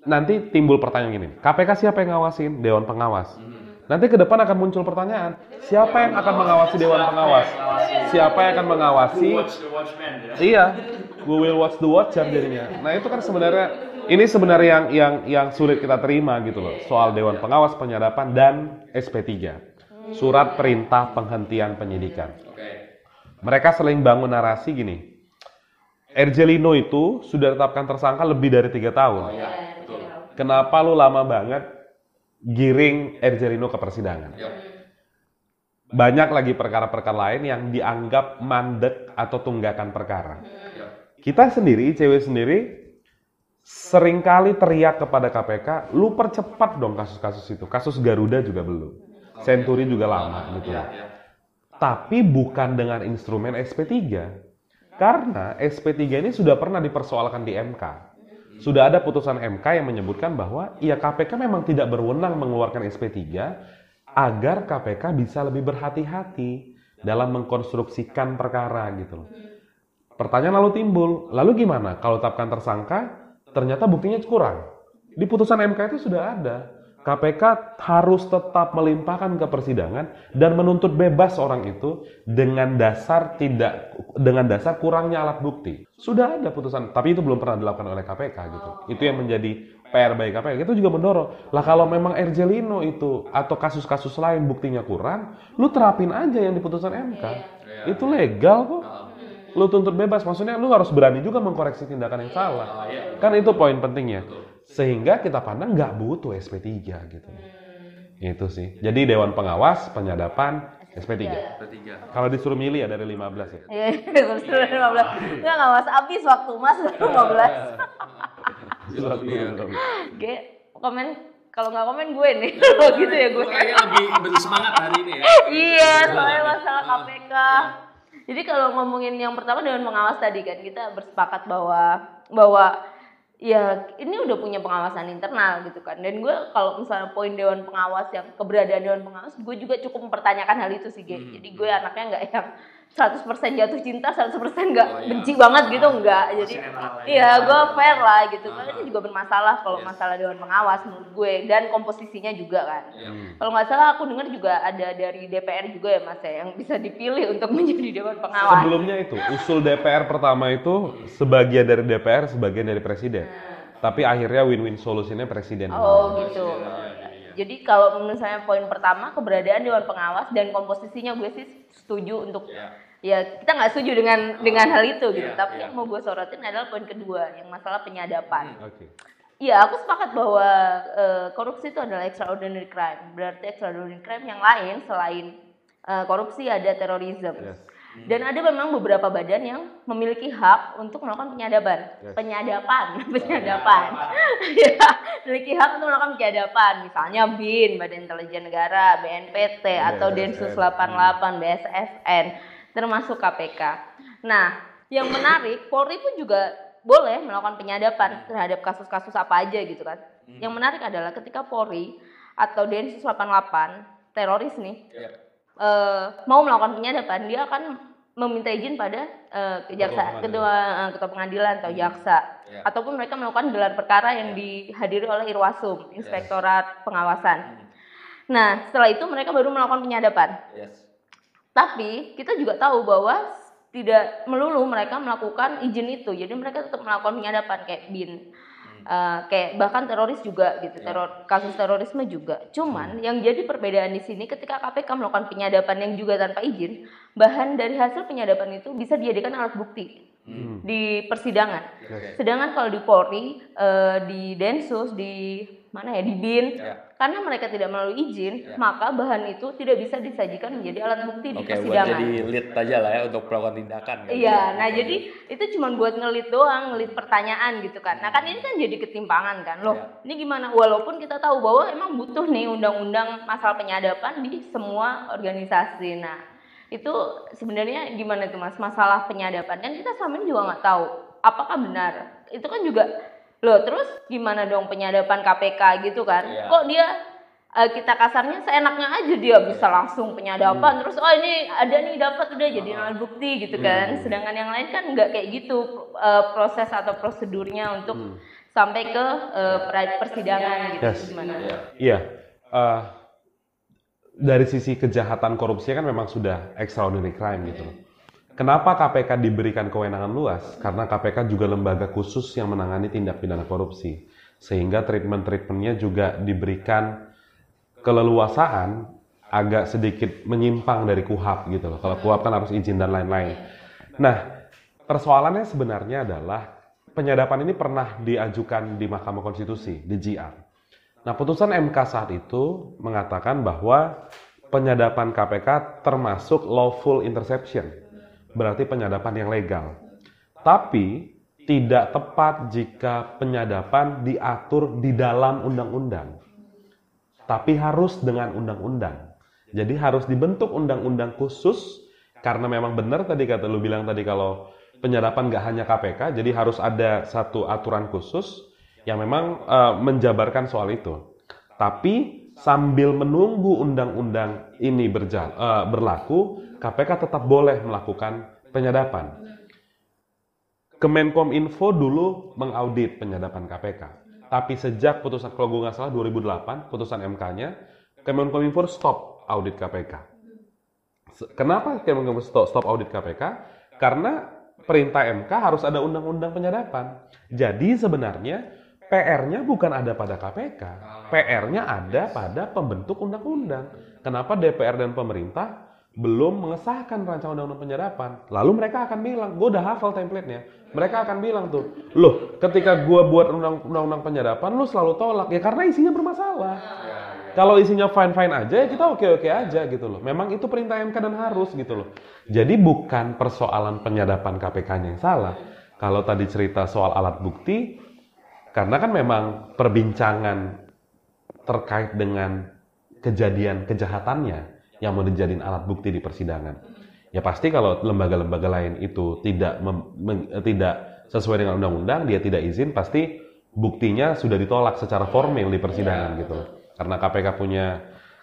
nanti timbul pertanyaan gini, KPK siapa yang ngawasin? Dewan Pengawas. Nanti ke depan akan muncul pertanyaan, siapa yang akan mengawasi Dewan Pengawas? Siapa yang akan mengawasi? Iya, we will watch the watcher jadinya. Nah itu kan sebenarnya, ini sebenarnya yang yang yang sulit kita terima gitu loh, soal Dewan Pengawas, penyadapan, dan SP3. Surat Perintah Penghentian Penyidikan. Mereka sering bangun narasi gini. Ergelino itu sudah ditetapkan tersangka lebih dari tiga tahun. Iya, betul. Kenapa lu lama banget giring Ergelino ke persidangan? Ya. Banyak lagi perkara-perkara lain yang dianggap mandek atau tunggakan perkara. Ya. Kita sendiri, cewek sendiri, sering kali teriak kepada KPK, lu percepat dong kasus-kasus itu. Kasus Garuda juga belum. Senturi juga lama gitu. Ya, ya. Tapi bukan dengan instrumen SP3. Karena SP3 ini sudah pernah dipersoalkan di MK. Sudah ada putusan MK yang menyebutkan bahwa ya KPK memang tidak berwenang mengeluarkan SP3 agar KPK bisa lebih berhati-hati dalam mengkonstruksikan perkara gitu loh. Pertanyaan lalu timbul, lalu gimana kalau tetapkan tersangka ternyata buktinya kurang? Di putusan MK itu sudah ada. KPK harus tetap melimpahkan ke persidangan dan menuntut bebas orang itu dengan dasar tidak dengan dasar kurangnya alat bukti. Sudah ada putusan, tapi itu belum pernah dilakukan oleh KPK gitu. Itu yang menjadi PR bagi KPK. Itu juga mendorong. Lah kalau memang Ergelino itu atau kasus-kasus lain buktinya kurang, lu terapin aja yang di putusan MK. Itu legal kok. Lu tuntut bebas, maksudnya lu harus berani juga mengkoreksi tindakan yang salah. Kan itu poin pentingnya. Sehingga kita pandang nggak butuh SP3 gitu. Itu sih. Jadi Dewan Pengawas, penyadapan, SP3. Ketiga. Kalau disuruh milih ya dari 15 ya. Iya, terus 15. Enggak, enggak mas, habis waktu mas 15. Surat Iya. milih. Oke, komen kalau nggak komen gue nih. Kalau gitu ya gue. Kayaknya lebih bersemangat hari ini ya. iya, soalnya masalah KPK. Jadi kalau ngomongin yang pertama Dewan Pengawas tadi kan kita bersepakat bahwa bahwa ya ini udah punya pengawasan internal gitu kan. Dan gue kalau misalnya poin Dewan Pengawas yang keberadaan Dewan Pengawas, gue juga cukup mempertanyakan hal itu sih, Ge. Jadi gue anaknya nggak yang 100% jatuh cinta, 100% nggak Oh, iya. benci banget gitu enggak. Jadi ya. iya, gue fair lah gitu. Karena ini juga bermasalah kalau Yes. masalah Dewan Pengawas menurut gue dan komposisinya juga kan. Ya. Kalau nggak salah aku dengar juga ada dari DPR juga ya Mas ya yang bisa dipilih untuk menjadi dewan pengawas. Sebelumnya itu, usul DPR pertama itu sebagian dari DPR, sebagian dari presiden. Tapi akhirnya win-win solusinya presiden. Oh gitu. iya, Jadi kalau menurut saya poin pertama keberadaan dewan pengawas dan komposisinya gue sih setuju untuk Ya. ya kita nggak setuju dengan dengan hal itu gitu. Iya, Tapi iya. yang mau gue sorotin adalah poin kedua yang masalah penyadapan. Oke. Iya, aku sepakat bahwa eh, korupsi itu adalah extraordinary crime. Berarti extraordinary crime yang lain selain eh, korupsi ada terorisme. Yes. Dan ada memang beberapa badan yang memiliki hak untuk melakukan penyadapan. Yes. Penyadapan, penyadapan. Ya, memiliki hak untuk melakukan penyadapan. Misalnya BIN, Badan Intelijen Negara, BNPT, atau Densus 88, BSSN, termasuk KPK. Nah, yang menarik, Polri pun juga boleh melakukan penyadapan terhadap kasus-kasus apa aja gitu kan. Yang menarik adalah ketika Polri atau Densus 88 teroris nih Ya. Eh, mau melakukan penyadapan, dia akan meminta izin pada eh, kejaksa, Ketua eh, ketua pengadilan atau jaksa, Ya. ataupun mereka melakukan gelar perkara yang dihadiri oleh Irwasum, Inspektorat Pengawasan. Nah, setelah itu mereka baru melakukan penyadapan. Yes. Tapi kita juga tahu bahwa tidak melulu mereka melakukan izin itu, jadi mereka tetap melakukan penyadapan kayak bin. Eh, kayak bahkan teroris juga gitu, teror kasus terorisme juga. Cuman yang jadi perbedaan di sini ketika KPK melakukan penyadapan yang juga tanpa izin, bahan dari hasil penyadapan itu bisa dijadikan alat bukti di persidangan. Oke. Sedangkan kalau di Polri, eh, di Densus, di mana ya di BIN, Ya. Karena mereka tidak melalui izin, Ya. maka bahan itu tidak bisa disajikan menjadi alat bukti di Oke, buat persidangan. jadi lead aja lah ya untuk melakukan tindakan. kan? Iya, nah jadi itu cuma buat ngelit doang, ngelit pertanyaan gitu kan. Nah kan ini kan jadi ketimpangan kan, loh. Iya. Ini gimana? Walaupun kita tahu bahwa emang butuh nih undang-undang masalah penyadapan di semua organisasi. Nah itu sebenarnya gimana tuh mas? Masalah penyadapan kan kita sama ini juga nggak tahu apakah benar. Itu kan juga loh. Terus gimana dong penyadapan KPK gitu kan? Iya. Kok dia eh, kita kasarnya seenaknya aja dia bisa langsung penyadapan Hmm. terus oh ini ada nih dapat udah jadi alat bukti gitu kan Hmm. sedangkan yang lain kan nggak kayak gitu eh, proses atau prosedurnya untuk sampai ke pra- persidangan gitu Hmm. Yes. gimana Iya. eh, dari sisi kejahatan korupsi kan memang sudah extraordinary crime gitu. loh. Kenapa KPK diberikan kewenangan luas? Karena KPK juga lembaga khusus yang menangani tindak pidana korupsi. Sehingga treatment-treatmentnya juga diberikan keleluasaan agak sedikit menyimpang dari KUHAP gitu loh. Kalau KUHAP kan harus izin dan lain-lain. Nah, persoalannya sebenarnya adalah penyadapan ini pernah diajukan di Mahkamah Konstitusi, di GR. Nah, putusan MK saat itu mengatakan bahwa penyadapan KPK termasuk lawful interception, berarti penyadapan yang legal. Tapi tidak tepat jika penyadapan diatur di dalam undang-undang. Tapi harus dengan undang-undang. Jadi harus dibentuk undang-undang khusus karena memang benar tadi kata lu bilang tadi kalau penyadapan nggak hanya KPK, jadi harus ada satu aturan khusus yang memang uh, menjabarkan soal itu. Tapi sambil menunggu undang-undang ini berjalan, uh, berlaku, KPK tetap boleh melakukan penyadapan. Kemenkom Info dulu mengaudit penyadapan KPK. Tapi sejak putusan, kalau gue salah 2008, putusan MK-nya, Kemenkom Info stop audit KPK. Kenapa Kemenkom Info stop audit KPK? Karena perintah MK harus ada undang-undang penyadapan. Jadi sebenarnya PR-nya bukan ada pada KPK, PR-nya ada pada pembentuk undang-undang. Kenapa DPR dan pemerintah belum mengesahkan rancangan undang-undang penyadapan. Lalu mereka akan bilang, gue udah hafal template-nya. Mereka akan bilang tuh, loh ketika gue buat undang-undang penyadapan, lu selalu tolak. Ya karena isinya bermasalah. Kalau isinya fine-fine aja, ya kita oke-oke aja gitu loh. Memang itu perintah MK dan harus gitu loh. Jadi bukan persoalan penyadapan KPK-nya yang salah. Kalau tadi cerita soal alat bukti, karena kan memang perbincangan terkait dengan kejadian kejahatannya, yang mau dijadiin alat bukti di persidangan. Ya pasti kalau lembaga-lembaga lain itu tidak mem, meng, tidak sesuai dengan undang-undang, dia tidak izin, pasti buktinya sudah ditolak secara formal di persidangan gitu. Karena KPK punya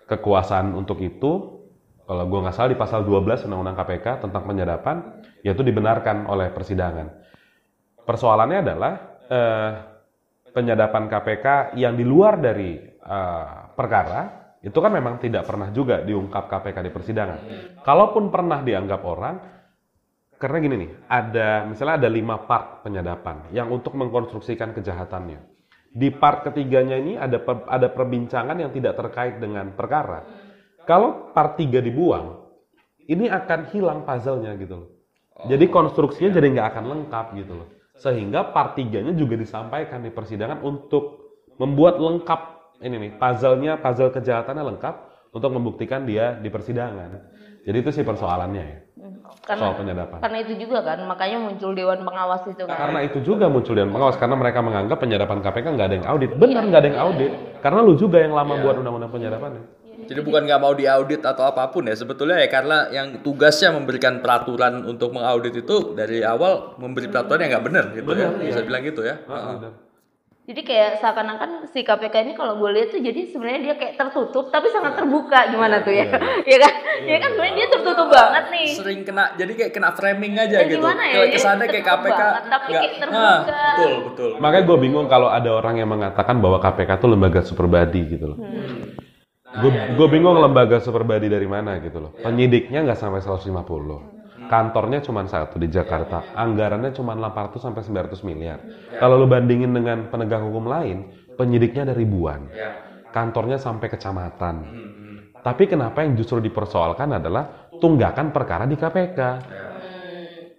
kekuasaan untuk itu, kalau gue nggak salah di pasal 12 Undang-Undang KPK tentang penyadapan, yaitu dibenarkan oleh persidangan. Persoalannya adalah eh, penyadapan KPK yang di luar dari eh, perkara itu kan memang tidak pernah juga diungkap KPK di persidangan. Kalaupun pernah dianggap orang, karena gini nih, ada misalnya ada lima part penyadapan yang untuk mengkonstruksikan kejahatannya. Di part ketiganya ini ada per, ada perbincangan yang tidak terkait dengan perkara. Kalau part tiga dibuang, ini akan hilang puzzle-nya gitu loh. Jadi konstruksinya jadi nggak akan lengkap gitu loh. Sehingga part tiganya juga disampaikan di persidangan untuk membuat lengkap ini nih puzzle-nya puzzle kejahatannya lengkap untuk membuktikan dia di persidangan. Jadi itu sih persoalannya ya. Karena, soal penyadapan. Karena itu juga kan, makanya muncul dewan pengawas itu kan. Karena itu juga muncul dewan pengawas karena mereka menganggap penyadapan KPK nggak ada yang audit. Benar nggak ada yang audit. Karena lu juga yang lama buat undang-undang penyadapannya. Jadi bukan nggak mau diaudit atau apa pun ya sebetulnya ya karena yang tugasnya memberikan peraturan untuk mengaudit itu dari awal memberi peraturan yang nggak benar gitu ya bisa bilang gitu ya. Ah. Jadi kayak seakan-akan si KPK ini kalau gue lihat tuh jadi sebenarnya dia kayak tertutup tapi sangat terbuka gimana tuh ya? Iya kan? Iya kan sebenarnya dia tertutup banget nih. Sering kena jadi kayak kena framing aja Ya, gitu. gimana ya? Kayak Jadi kesannya kayak KPK banget, tapi nggak- kayak terbuka. Nah, betul betul. Makanya gue bingung kalau ada orang yang mengatakan bahwa KPK itu lembaga super body gitu loh. Gue gue bingung lembaga super body dari mana gitu loh. Penyidiknya nggak sampai 150. Kantornya cuma satu di Jakarta. Anggarannya cuma 800 sampai 900 miliar. Kalau lu bandingin dengan penegak hukum lain, penyidiknya ada ribuan. Kantornya sampai kecamatan. Tapi kenapa yang justru dipersoalkan adalah tunggakan perkara di KPK.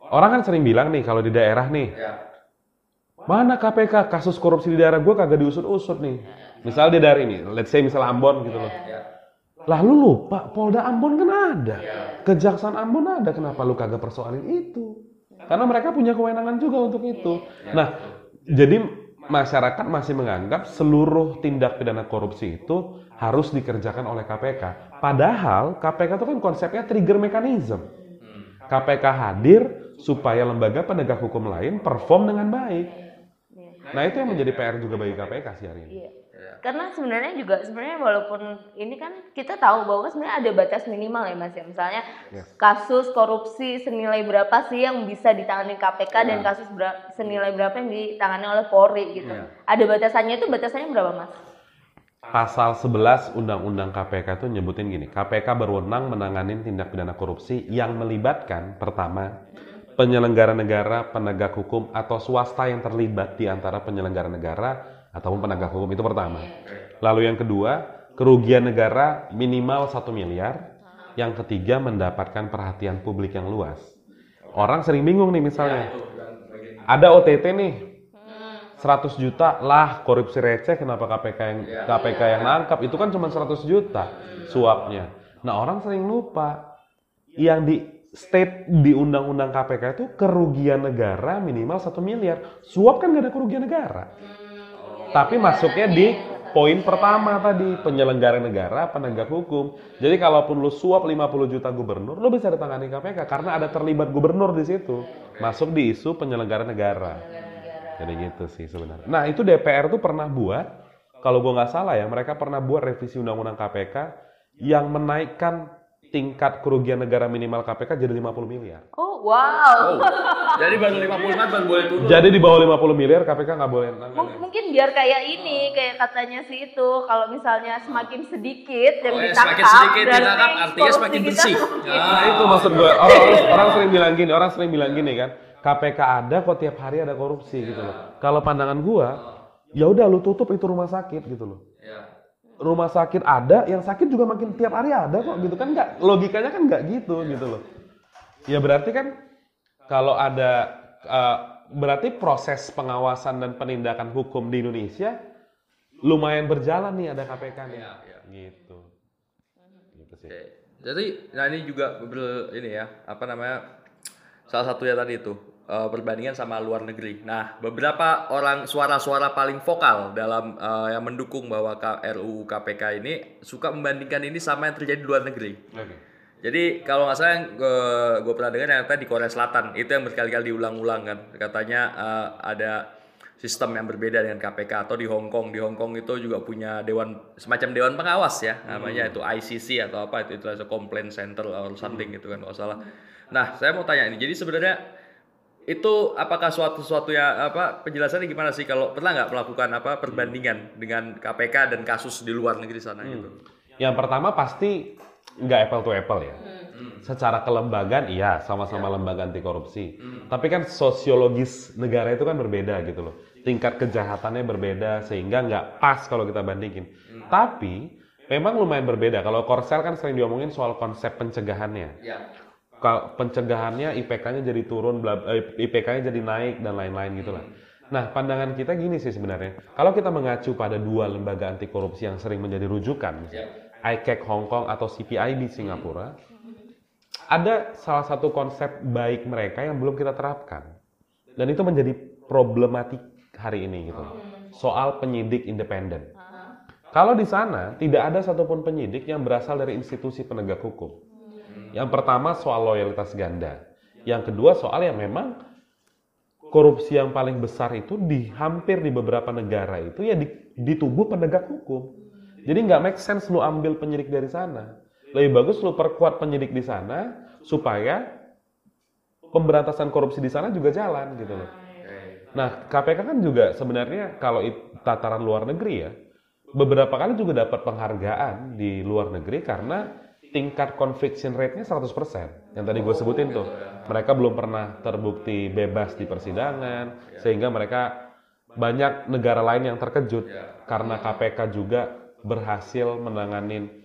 Orang kan sering bilang nih kalau di daerah nih, Mana KPK kasus korupsi di daerah gue kagak diusut-usut nih. Misal di daerah ini, let's say misal Ambon gitu loh. Lah lu lupa, Polda Ambon kan ada. Kejaksaan Ambon ada, kenapa lu kagak persoalin itu? Karena mereka punya kewenangan juga untuk itu. Nah, jadi masyarakat masih menganggap seluruh tindak pidana korupsi itu harus dikerjakan oleh KPK. Padahal KPK itu kan konsepnya trigger mechanism. KPK hadir supaya lembaga penegak hukum lain perform dengan baik. Nah itu yang menjadi PR juga bagi KPK sih hari ini. Iya. Karena sebenarnya juga sebenarnya walaupun ini kan kita tahu bahwa kan sebenarnya ada batas minimal ya Mas ya. Misalnya Yes. kasus korupsi senilai berapa sih yang bisa ditangani KPK dan Iya. kasus bera- senilai berapa yang ditangani oleh Polri gitu. Iya. Ada batasannya itu batasannya berapa Mas? Pasal 11 Undang-Undang KPK itu nyebutin gini, KPK berwenang menangani tindak pidana korupsi yang melibatkan pertama penyelenggara negara, penegak hukum atau swasta yang terlibat di antara penyelenggara negara ataupun penegak hukum itu pertama. Lalu yang kedua, kerugian negara minimal 1 miliar. Yang ketiga, mendapatkan perhatian publik yang luas. orang sering bingung nih misalnya. Ada OTT nih, 100 juta lah korupsi receh kenapa KPK yang KPK yang nangkap itu kan cuma 100 juta suapnya. Nah orang sering lupa yang di state di undang-undang KPK itu kerugian negara minimal satu miliar. Suap kan gak ada kerugian negara. Tapi masuknya di poin pertama tadi penyelenggara negara penegak hukum. Jadi kalaupun lu suap 50 juta gubernur, lu bisa ditangani KPK karena ada terlibat gubernur di situ. Masuk di isu penyelenggara negara. Jadi gitu sih sebenarnya. Nah itu DPR tuh pernah buat, kalau gue nggak salah ya, mereka pernah buat revisi undang-undang KPK yang menaikkan tingkat kerugian negara minimal KPK jadi 50 miliar. Oh, wow. Oh, jadi baru 50 kan baru boleh turun. Jadi di bawah 50 miliar KPK nggak boleh M- nangani. mungkin biar kayak ini, kayak katanya sih itu, kalau misalnya semakin sedikit yang Oh, ya, ditangkap, semakin sedikit berarti ditangkap artinya semakin bersih. semakin- Nah itu maksud gue, orang, orang, orang sering bilang gini, orang sering bilang gini kan, KPK ada kok tiap hari ada korupsi gitu loh. Kalau pandangan gua, ya udah lu tutup itu rumah sakit gitu loh. Ya. Rumah sakit ada, yang sakit juga makin tiap hari ada kok gitu kan nggak logikanya kan nggak gitu gitu loh. Ya berarti kan kalau ada eh, berarti proses pengawasan dan penindakan hukum di Indonesia lumayan berjalan nih ada KPK nih. Iya, iya. Gitu. Gitu sih. Jadi, nah ini juga ini ya, apa namanya? Salah satunya tadi itu eh, perbandingan sama luar negeri. Nah, beberapa orang suara-suara paling vokal dalam eh, yang mendukung bahwa K- RUU KPK ini suka membandingkan ini sama yang terjadi di luar negeri. Oke. Jadi kalau nggak salah yang gue pernah dengar yang tadi di Korea Selatan. Itu yang berkali-kali diulang-ulang kan. Katanya eh, ada sistem yang berbeda dengan KPK atau di Hong Kong. Di Hong Kong itu juga punya dewan semacam dewan pengawas ya. Namanya itu ICC atau apa. Itu itu complaint center or something gitu kan kalau salah. Nah saya mau tanya ini. Jadi sebenarnya itu apakah suatu suatu ya apa penjelasannya gimana sih kalau pernah nggak melakukan apa perbandingan dengan KPK dan kasus di luar negeri sana gitu? Yang pertama pasti nggak apple to apple ya. Secara kelembagaan iya sama-sama lembaga anti korupsi. Tapi kan sosiologis negara itu kan berbeda gitu loh. Tingkat kejahatannya berbeda sehingga nggak pas kalau kita bandingin. Tapi memang lumayan berbeda. Kalau Korsel kan sering diomongin soal konsep pencegahannya. Ya. Kalau pencegahannya IPK-nya jadi turun, eh, IPK-nya jadi naik dan lain-lain gitulah. Nah, pandangan kita gini sih sebenarnya. Kalau kita mengacu pada dua lembaga anti korupsi yang sering menjadi rujukan, ICAC Hong Kong atau CPI di Singapura, ada salah satu konsep baik mereka yang belum kita terapkan. Dan itu menjadi problematik hari ini gitu. Soal penyidik independen. Kalau di sana tidak ada satupun penyidik yang berasal dari institusi penegak hukum. Yang pertama soal loyalitas ganda. Yang kedua soal yang memang korupsi yang paling besar itu di hampir di beberapa negara itu ya di, di tubuh penegak hukum. Jadi nggak make sense lu ambil penyidik dari sana. Lebih bagus lu perkuat penyidik di sana supaya pemberantasan korupsi di sana juga jalan gitu loh. Nah, KPK kan juga sebenarnya kalau tataran luar negeri ya, beberapa kali juga dapat penghargaan di luar negeri karena tingkat conviction rate-nya 100%. Yang tadi gue sebutin tuh. Mereka belum pernah terbukti bebas di persidangan, sehingga mereka banyak negara lain yang terkejut karena KPK juga berhasil menanganin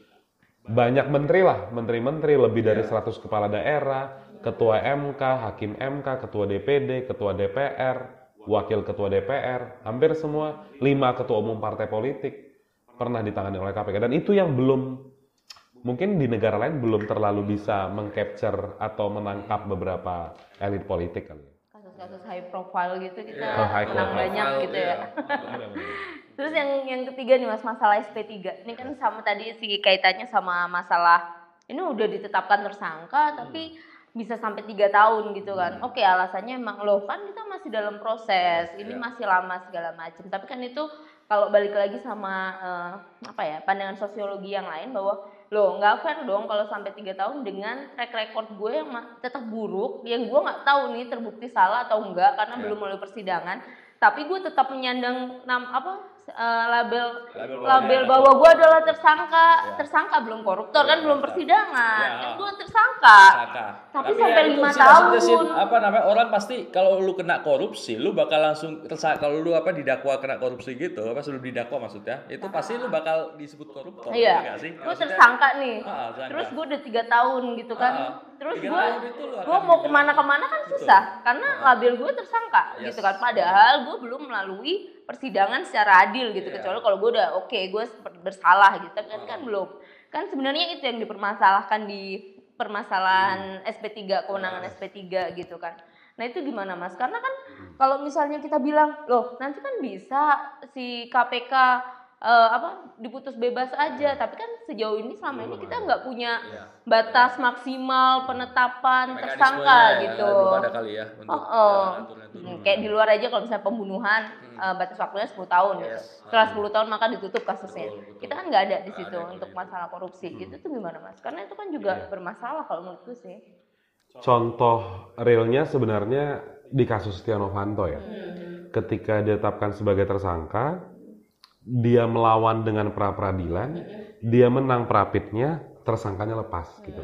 banyak menteri lah, menteri-menteri lebih dari 100 kepala daerah, ketua MK, hakim MK, ketua DPD, ketua DPR, wakil ketua DPR, hampir semua lima ketua umum partai politik pernah ditangani oleh KPK dan itu yang belum mungkin di negara lain belum terlalu bisa mengcapture atau menangkap beberapa elit politik kali. ya. Kasus-kasus high profile gitu kita Oh, high menang profile. banyak gitu ya. Terus yang yang ketiga nih Mas masalah SP3. Ini kan sama tadi sih kaitannya sama masalah ini udah ditetapkan tersangka tapi bisa sampai tiga tahun gitu kan. Oke alasannya emang loh kan kita masih dalam proses, ini masih lama segala macam. Tapi kan itu kalau balik lagi sama eh, apa ya pandangan sosiologi yang lain bahwa loh nggak fair dong kalau sampai tiga tahun dengan track record gue yang tetap buruk, yang gue nggak tahu nih terbukti salah atau enggak karena belum melalui persidangan. Tapi gue tetap menyandang nam apa eh, label Label label bahwa gue adalah tersangka Ya. tersangka belum koruptor kan belum persidangan Ya. kan gue tersangka Saka. Tapi ya sampai itu lima sih maksudnya sih, tahun. apa namanya orang pasti kalau lu kena korupsi, lu bakal langsung tersa kalau lu apa didakwa kena korupsi gitu, apa sebelum didakwa maksudnya, itu pasti lu bakal disebut koruptor. Iya, nggak sih? gue tersangka nih. Ah, tersangka. Terus gue udah tiga tahun gitu kan. Ah, Terus tiga gue tahun gue mau ke mana-kemana kan Betul. susah karena label gue tersangka Yes. gitu kan. Padahal gue belum melalui persidangan secara adil gitu. Iya. Kecuali kalau gue udah oke gue seperti bersalah gitu kan kan belum. Kan sebenarnya itu yang dipermasalahkan di permasalahan SP3 kewenangan SP3 gitu kan. Nah itu gimana mas? Karena kan kalau misalnya kita bilang loh nanti kan bisa si KPK eh, apa diputus bebas aja, tapi kan sejauh ini selama ini kita nggak punya Iya. batas maksimal penetapan tersangka ya, gitu. Belum ada kali ya untuk Oh, oh. ya, aturan-aturan. Hmm, kayak di luar aja kalau misalnya pembunuhan eh, batas waktunya 10 tahun gitu. Yes. Setelah 10 tahun maka ditutup kasusnya. Betul, betul. Kita kan nggak ada di situ ada untuk itu. masalah korupsi. Gitu tuh gimana Mas? Karena itu kan juga Iya. bermasalah kalau menurutku sih. Contoh realnya sebenarnya di kasus Setia Novanto ya. Ketika ditetapkan sebagai tersangka, dia melawan dengan pra peradilan, dia menang prapitnya, tersangkanya lepas gitu.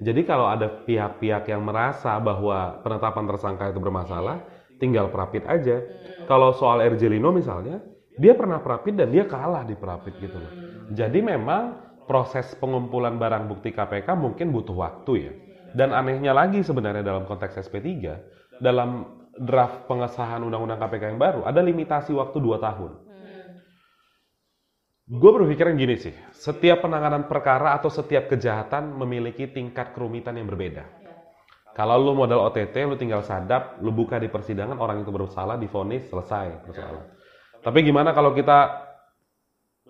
Jadi kalau ada pihak-pihak yang merasa bahwa penetapan tersangka itu bermasalah, tinggal prapit aja. Kalau soal Erjelino misalnya, dia pernah prapit dan dia kalah di prapit gitu loh. Jadi memang proses pengumpulan barang bukti KPK mungkin butuh waktu ya. Dan anehnya lagi sebenarnya dalam konteks SP3, dalam draft pengesahan Undang-Undang KPK yang baru, ada limitasi waktu 2 tahun. Gue berpikiran gini sih, setiap penanganan perkara atau setiap kejahatan memiliki tingkat kerumitan yang berbeda. Kalau lu modal OTT, lu tinggal sadap, lu buka di persidangan, orang itu bersalah, difonis, selesai persoalan. Tapi gimana kalau kita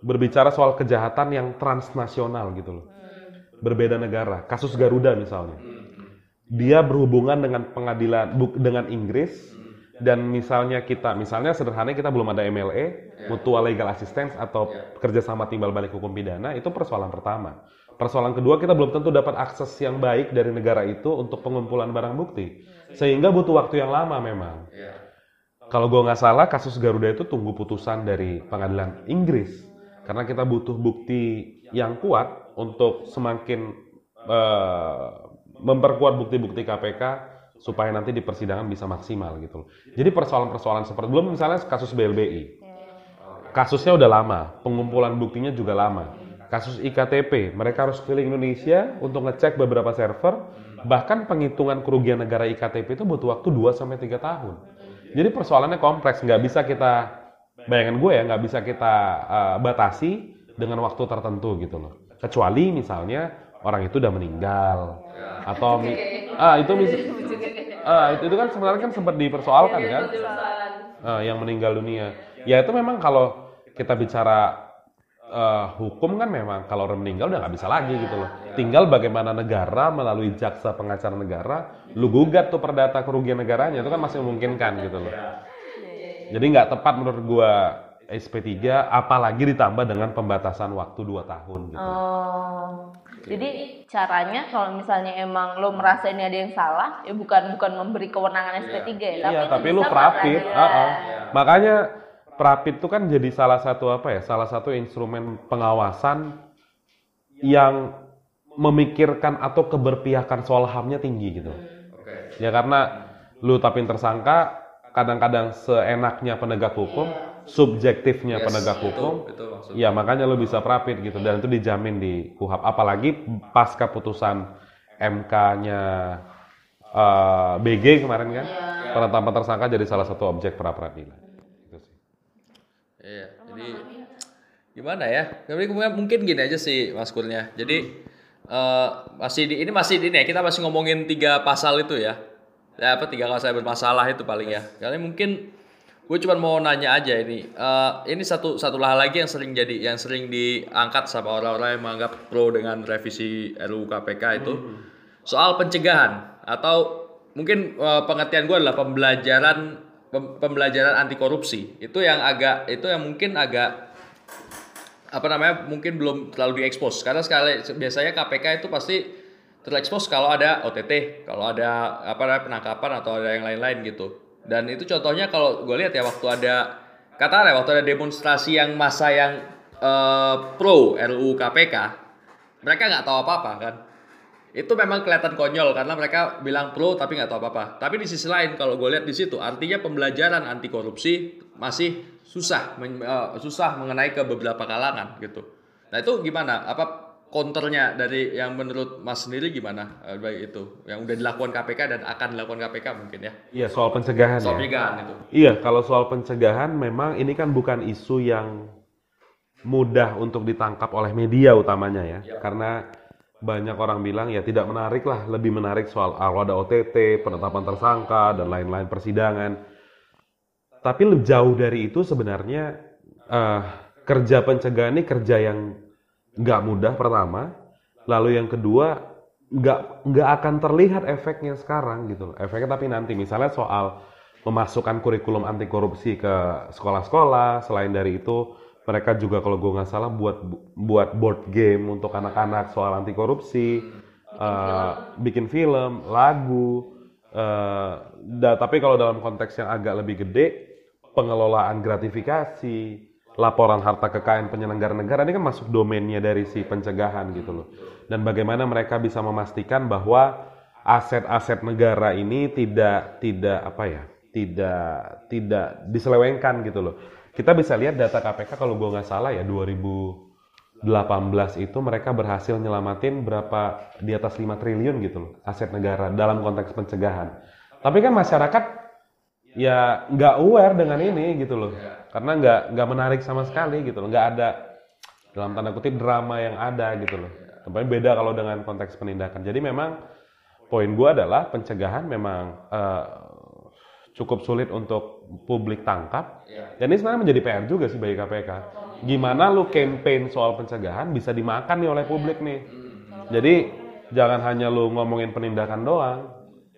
berbicara soal kejahatan yang transnasional gitu loh. Berbeda negara, kasus Garuda misalnya. Dia berhubungan dengan pengadilan dengan Inggris dan misalnya kita misalnya sederhananya kita belum ada MLE, mutual legal assistance atau kerjasama timbal balik hukum pidana itu persoalan pertama. Persoalan kedua kita belum tentu dapat akses yang baik dari negara itu untuk pengumpulan barang bukti, sehingga butuh waktu yang lama memang. Iya. Kalau gue nggak salah kasus Garuda itu tunggu putusan dari pengadilan Inggris karena kita butuh bukti yang kuat untuk semakin eh, memperkuat bukti-bukti KPK supaya nanti di persidangan bisa maksimal gitu loh. Jadi persoalan-persoalan seperti belum misalnya kasus BLBI. Kasusnya udah lama, pengumpulan buktinya juga lama. Kasus IKTP, mereka harus keliling Indonesia untuk ngecek beberapa server, bahkan penghitungan kerugian negara IKTP itu butuh waktu 2 sampai 3 tahun. Jadi persoalannya kompleks, nggak bisa kita bayangan gue ya, nggak bisa kita uh, batasi dengan waktu tertentu gitu loh. Kecuali misalnya orang itu udah meninggal atau mi- ah itu mis- ah itu, itu kan sebenarnya kan sempat dipersoalkan kan Ah, yang meninggal dunia. Ya itu memang kalau kita bicara eh, hukum kan memang kalau orang meninggal udah nggak bisa lagi gitu loh. Tinggal bagaimana negara melalui jaksa pengacara negara, lu gugat tuh perdata kerugian negaranya itu kan masih memungkinkan gitu loh. Jadi nggak tepat menurut gua SP3 apalagi ditambah dengan pembatasan waktu 2 tahun gitu. Oh. Jadi caranya kalau misalnya emang lo merasa ini ada yang salah, ya bukan bukan memberi kewenangan SP3 ya, tapi, Iya, lo tapi bisa lu pra prapit. peradilan. ah, ah. Makanya prapit itu kan jadi salah satu apa ya? Salah satu instrumen pengawasan yang memikirkan atau keberpihakan soal HAM-nya tinggi gitu. Ya karena lu tapin tersangka kadang-kadang seenaknya penegak hukum, subjektifnya Yes, penegak hukum. itu. Ya makanya lu bisa prapit gitu dan itu dijamin di KUHAP. Apalagi pasca putusan MK-nya eh, BG kemarin kan, penetapan tersangka jadi salah satu objek pra peradilan. Gitu sih. Iya, jadi gimana ya? Tapi mungkin gini aja sih Mas Kurnia. Jadi eh, masih di ini masih di ini ya, kita masih ngomongin tiga pasal itu ya. Ya apa tiga pasal bermasalah itu paling ya. Karena mungkin gue cuma mau nanya aja ini. Eh, ini satu satu hal lagi yang sering jadi yang sering diangkat sama orang-orang yang menganggap pro dengan revisi RUU KPK itu soal pencegahan atau mungkin eh, pengertian gue adalah pembelajaran pem- pembelajaran anti korupsi itu yang agak itu yang mungkin agak apa namanya mungkin belum terlalu diekspos karena sekali biasanya KPK itu pasti terekspos kalau ada OTT kalau ada apa namanya penangkapan atau ada yang lain-lain gitu dan itu contohnya kalau gue lihat ya waktu ada katakanlah waktu ada demonstrasi yang masa yang eh, pro RUU KPK, mereka nggak tahu apa-apa kan. Itu memang kelihatan konyol karena mereka bilang pro tapi nggak tahu apa-apa. Tapi di sisi lain kalau gue lihat di situ artinya pembelajaran anti korupsi masih susah men- eh, susah mengenai ke beberapa kalangan gitu. Nah itu gimana? Apa counternya dari yang menurut Mas sendiri gimana eh, baik itu yang udah dilakukan KPK dan akan dilakukan KPK mungkin ya? Iya soal pencegahan Soal ya. pencegahan itu. Iya, kalau soal pencegahan memang ini kan bukan isu yang mudah untuk ditangkap oleh media utamanya ya. Karena banyak orang bilang ya tidak menarik lah, lebih menarik soal ada OTT, penetapan tersangka dan lain-lain persidangan. Tapi jauh dari itu sebenarnya eh, kerja pencegahan ini kerja yang nggak mudah pertama, lalu yang kedua nggak nggak akan terlihat efeknya sekarang gitu loh. Efeknya tapi nanti misalnya soal memasukkan kurikulum anti korupsi ke sekolah-sekolah. Selain dari itu, mereka juga kalau gue nggak salah buat buat board game untuk anak-anak soal anti korupsi, eh, bikin film, lagu. eh, da- tapi kalau dalam konteks yang agak lebih gede, pengelolaan gratifikasi, laporan harta kekayaan penyelenggara negara ini kan masuk domainnya dari si pencegahan gitu loh. Dan bagaimana mereka bisa memastikan bahwa aset-aset negara ini tidak tidak apa ya tidak tidak diselewengkan gitu loh. Kita bisa lihat data KPK kalau gue nggak salah ya 2018 itu mereka berhasil nyelamatin berapa di atas 5 triliun gitu loh aset negara dalam konteks pencegahan. Tapi kan masyarakat ya nggak aware dengan ini gitu loh. Karena nggak nggak menarik sama sekali gitu loh. Nggak ada dalam tanda kutip drama yang ada gitu loh. Tempatnya beda kalau dengan konteks penindakan. Jadi memang poin gua adalah pencegahan memang eh, cukup sulit untuk publik tangkap. Dan ini sebenarnya menjadi PR juga sih bagi KPK gimana lu campaign soal pencegahan bisa dimakan nih oleh publik nih? Jadi jangan hanya lu ngomongin penindakan doang.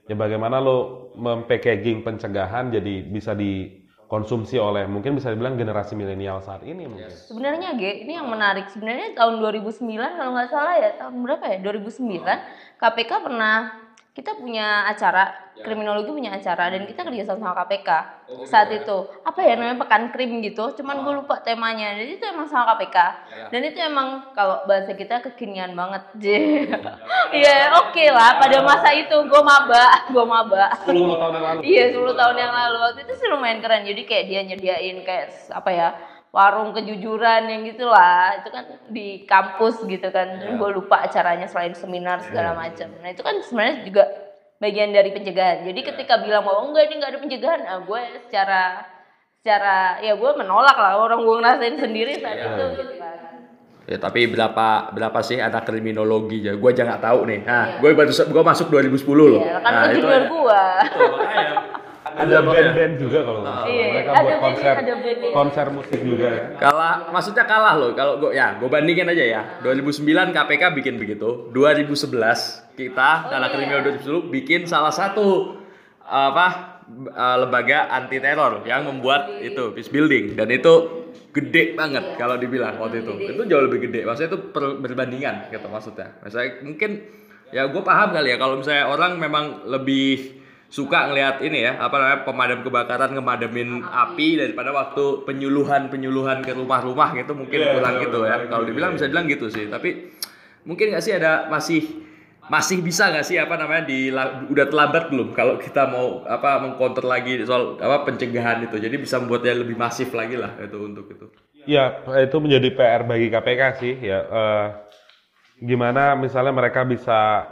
Ya bagaimana lo mempackaging pencegahan jadi bisa dikonsumsi oleh mungkin bisa dibilang generasi milenial saat ini mungkin. Sebenarnya G, ini yang menarik. Sebenarnya tahun 2009 kalau nggak salah ya, tahun berapa ya? 2009 KPK pernah kita punya acara kriminologi punya acara dan kita kerja sama sama KPK saat itu. Apa ya namanya pekan krim gitu. Cuman gue lupa temanya. Jadi itu emang sama KPK dan itu emang kalau bahasa kita kekinian banget J. Iya oke lah. Pada masa itu gue maba gue maba. 10 tahun yang lalu. Iya 10 tahun yang lalu. Waktu itu sih lumayan keren. Jadi kayak dia nyediain kayak apa ya warung kejujuran yang gitulah. Itu kan di kampus gitu kan. Gue lupa acaranya selain seminar segala macam. nah itu kan sebenarnya juga bagian dari pencegahan. Jadi ketika bilang bahwa enggak ini nggak ada pencegahan nah, gue secara secara ya gue menolak lah. Orang gue ngerasain sendiri saat itu gitu kan. Ya, tapi berapa berapa sih anak kriminologi ya? Gue aja nggak tahu nih. Nah, gue baru gue masuk 2010 loh. Iya, kan nah, itu junior aja. gue Ada band-band juga kalau nggak salah. Iya, mereka ada buat band- konser ada band- konser musik juga ya. Kalah, maksudnya kalah loh. Kalau gue ya, gue bandingin aja ya. 2009 KPK bikin begitu. 2011 kita Oh, anak iya. kriminal 2010 bikin salah satu apa eh, lembaga anti teror yang membuat itu peace building dan itu gede banget kalau dibilang waktu itu. Itu jauh lebih gede. Maksudnya itu per- berbandingan gitu maksudnya. Misalnya mungkin ya gue paham kali ya kalau misalnya orang memang lebih suka ngelihat ini ya apa namanya pemadam kebakaran ngemademin api daripada waktu penyuluhan penyuluhan ke rumah-rumah gitu mungkin Iya, kurang betul, gitu ya. kalau dibilang bisa bilang gitu sih. Tapi mungkin nggak sih ada masih masih bisa nggak sih apa namanya di udah terlambat belum? Kalau kita mau apa mengcounter lagi soal apa pencegahan itu. Jadi bisa membuatnya lebih masif lagi lah itu untuk itu. Ya, itu menjadi PR bagi KPK sih ya. eh, gimana misalnya mereka bisa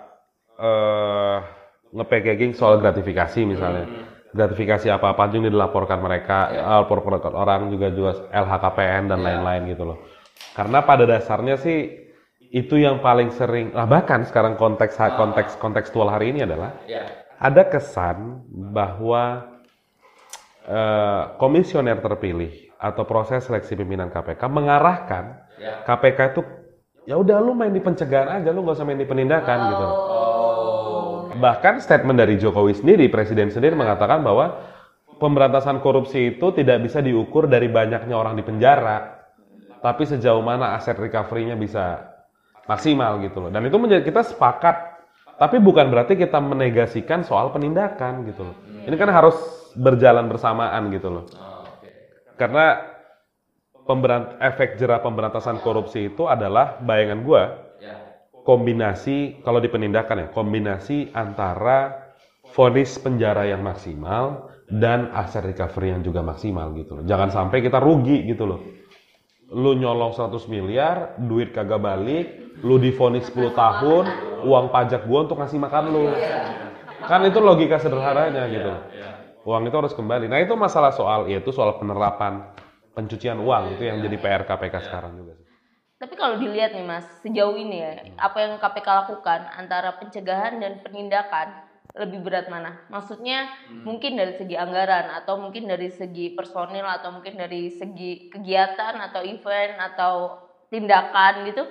eh nge-packaging soal gratifikasi misalnya. Gratifikasi apa-apa yang dilaporkan mereka, eh, laporkan orang juga juga LHKPN dan lain-lain gitu loh. Karena pada dasarnya sih itu yang paling sering, lah bahkan sekarang konteks konteks kontekstual hari ini adalah ada kesan bahwa eh, komisioner terpilih atau proses seleksi pimpinan KPK mengarahkan KPK itu ya udah lu main di pencegahan aja lu nggak usah main di penindakan gitu. Bahkan statement dari Jokowi sendiri presiden sendiri mengatakan bahwa pemberantasan korupsi itu tidak bisa diukur dari banyaknya orang di penjara, tapi sejauh mana aset recovery-nya bisa maksimal gitu loh. Dan itu menjadi kita sepakat tapi bukan berarti kita menegasikan soal penindakan gitu loh. Ini kan harus berjalan bersamaan gitu loh. Karena pemberant efek jerah pemberantasan korupsi itu adalah bayangan gua kombinasi kalau di penindakan ya kombinasi antara vonis penjara yang maksimal dan aset recovery yang juga maksimal gitu loh. Jangan sampai kita rugi gitu loh. Lu nyolong 100 miliar, duit kagak balik, lu divonis 10 tahun, uang pajak gua untuk ngasih makan lu. Kan itu logika sederhananya gitu. loh. Uang itu harus kembali. Nah, itu masalah soal yaitu soal penerapan pencucian uang itu yang jadi PR KPK sekarang juga. Tapi kalau dilihat nih Mas, sejauh ini ya, apa yang KPK lakukan antara pencegahan dan penindakan lebih berat mana? Maksudnya mungkin dari segi anggaran atau mungkin dari segi personil atau mungkin dari segi kegiatan atau event atau tindakan gitu.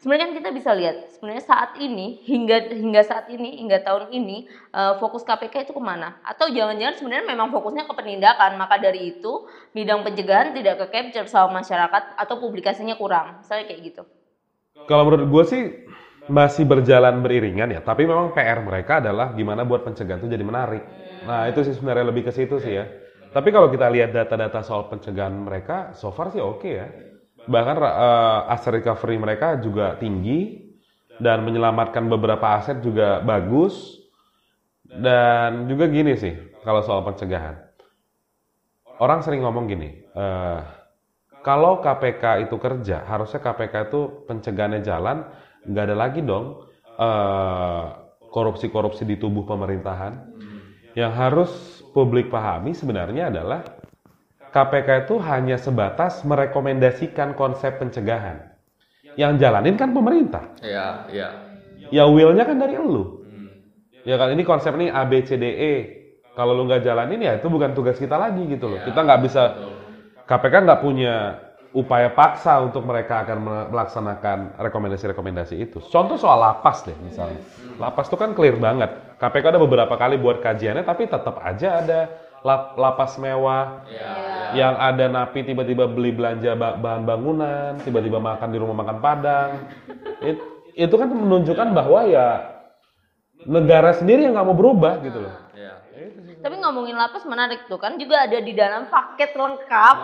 Sebenarnya kan kita bisa lihat sebenarnya saat ini hingga hingga saat ini hingga tahun ini eh, fokus KPK itu ke mana? Atau jangan-jangan sebenarnya memang fokusnya ke penindakan maka dari itu bidang pencegahan tidak ke capture sama masyarakat atau publikasinya kurang, misalnya kayak gitu. Kalau menurut gue sih masih berjalan beriringan ya, tapi memang PR mereka adalah gimana buat pencegahan itu jadi menarik. Nah itu sih sebenarnya lebih ke situ sih ya. Tapi kalau kita lihat data-data soal pencegahan mereka, so far sih oke ya. Bahkan eh, aset recovery mereka juga tinggi dan menyelamatkan beberapa aset juga bagus. Dan juga gini sih kalau soal pencegahan. Orang sering ngomong gini, eh, kalau KPK itu kerja, harusnya KPK itu pencegahannya jalan, nggak ada lagi dong eh, korupsi-korupsi di tubuh pemerintahan. Yang harus publik pahami sebenarnya adalah KPK itu hanya sebatas merekomendasikan konsep pencegahan. Yang jalanin kan pemerintah. Iya, iya. Ya will-nya kan dari elu. Ya kan ini konsep ini A B C D E. Kalau lu nggak jalanin ya itu bukan tugas kita lagi gitu loh. Kita nggak bisa KPK nggak punya upaya paksa untuk mereka akan me- melaksanakan rekomendasi-rekomendasi itu. Contoh soal lapas deh misalnya. Lapas itu kan clear banget. KPK ada beberapa kali buat kajiannya tapi tetap aja ada lap- lapas mewah yang ada napi tiba-tiba beli belanja ba- bahan bangunan, tiba-tiba makan di rumah makan Padang. It- itu kan menunjukkan bahwa ya negara sendiri yang nggak mau berubah gitu loh. Iya. Tapi ngomongin lapas menarik tuh kan juga ada di dalam paket lengkap,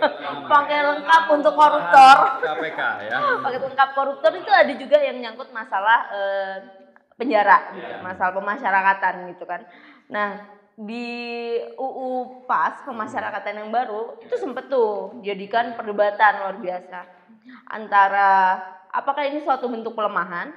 paket lengkap untuk koruptor. KPK ya. paket lengkap koruptor itu ada juga yang nyangkut masalah eh, penjara gitu, masalah pemasyarakatan gitu kan. Nah di UU PAS pemasyarakatan yang baru itu sempet tuh jadikan perdebatan luar biasa. Antara apakah ini suatu bentuk pelemahan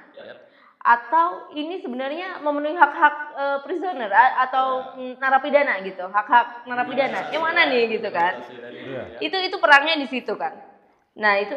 atau ini sebenarnya memenuhi hak-hak eh, prisoner a- atau mm, narapidana gitu hak-hak narapidana. Yang mana nih gitu kan? Iya. itu itu perangnya di situ kan? Nah itu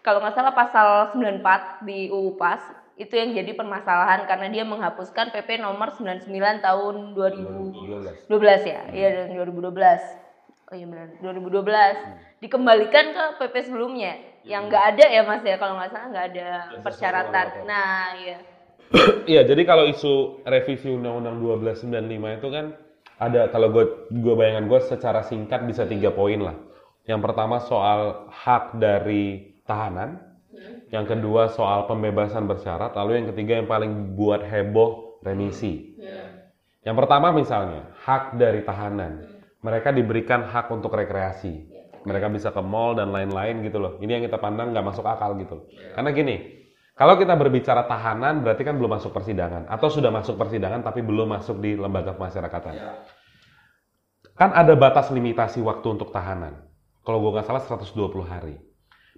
kalau nggak salah pasal 94 di UU PAS itu yang jadi permasalahan karena dia menghapuskan PP nomor 99 tahun 2012 ya? Iya dan 2012 oh iya benar. 2012 dikembalikan ke PP sebelumnya. Yang nggak ada ya mas ya? Kalau nggak salah nggak ada persyaratan. nah iya. Iya, jadi kalau isu revisi Undang-Undang 1295 itu kan ada kalau gue gue bayangan gue secara singkat bisa tiga poin lah. Yang pertama soal hak dari tahanan, yang kedua soal pembebasan bersyarat, lalu yang ketiga yang paling buat heboh remisi. Yang pertama misalnya hak dari tahanan, mereka diberikan hak untuk rekreasi, mereka bisa ke mall dan lain-lain gitu loh. Ini yang kita pandang nggak masuk akal gitu. Karena gini, kalau kita berbicara tahanan berarti kan belum masuk persidangan atau sudah masuk persidangan tapi belum masuk di lembaga pemasyarakatan. Kan ada batas limitasi waktu untuk tahanan. Kalau gue nggak salah 120 hari.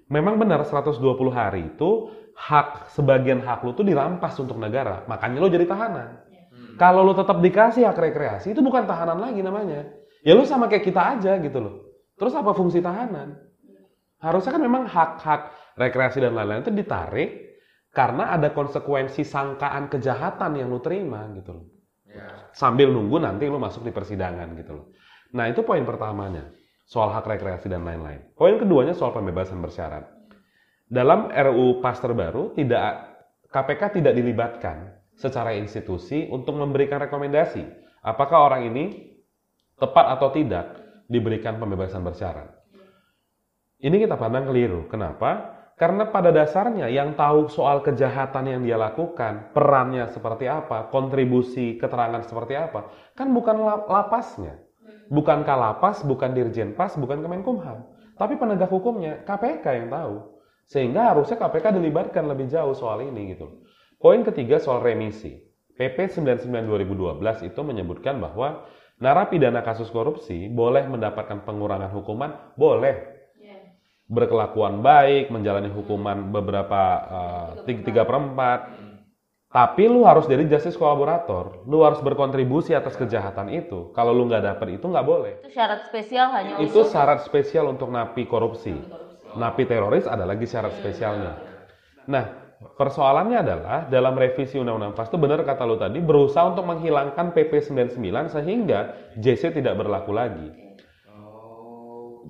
Memang benar 120 hari itu hak sebagian hak lu tuh dirampas untuk negara. Makanya lu jadi tahanan. Kalau lu tetap dikasih hak rekreasi itu bukan tahanan lagi namanya. Ya lu sama kayak kita aja gitu loh. Terus apa fungsi tahanan? Harusnya kan memang hak-hak rekreasi dan lain-lain itu ditarik karena ada konsekuensi sangkaan kejahatan yang lu terima gitu loh. Sambil nunggu nanti lu masuk di persidangan gitu loh. Nah, itu poin pertamanya. Soal hak rekreasi dan lain-lain. Poin keduanya soal pembebasan bersyarat. Dalam RUU PAS terbaru tidak KPK tidak dilibatkan secara institusi untuk memberikan rekomendasi apakah orang ini tepat atau tidak diberikan pembebasan bersyarat. Ini kita pandang keliru. Kenapa? Karena pada dasarnya yang tahu soal kejahatan yang dia lakukan, perannya seperti apa, kontribusi keterangan seperti apa, kan bukan la- lapasnya. Bukan Kalapas, bukan Dirjen Pas, bukan Kemenkumham. Tapi penegak hukumnya, KPK yang tahu. Sehingga harusnya KPK dilibatkan lebih jauh soal ini gitu. Poin ketiga soal remisi. PP 99 2012 itu menyebutkan bahwa narapidana kasus korupsi boleh mendapatkan pengurangan hukuman, boleh berkelakuan baik, menjalani hukuman beberapa uh, tiga per empat. Tapi lu harus jadi justice kolaborator. Lu harus berkontribusi atas kejahatan itu. Kalau lu nggak dapet itu nggak boleh. Itu syarat spesial hanya Itu untuk syarat spesial untuk napi korupsi. Napi teroris ada lagi syarat spesialnya. Nah, persoalannya adalah dalam revisi Undang-Undang PAS itu benar kata lu tadi berusaha untuk menghilangkan PP 99 sehingga JC tidak berlaku lagi.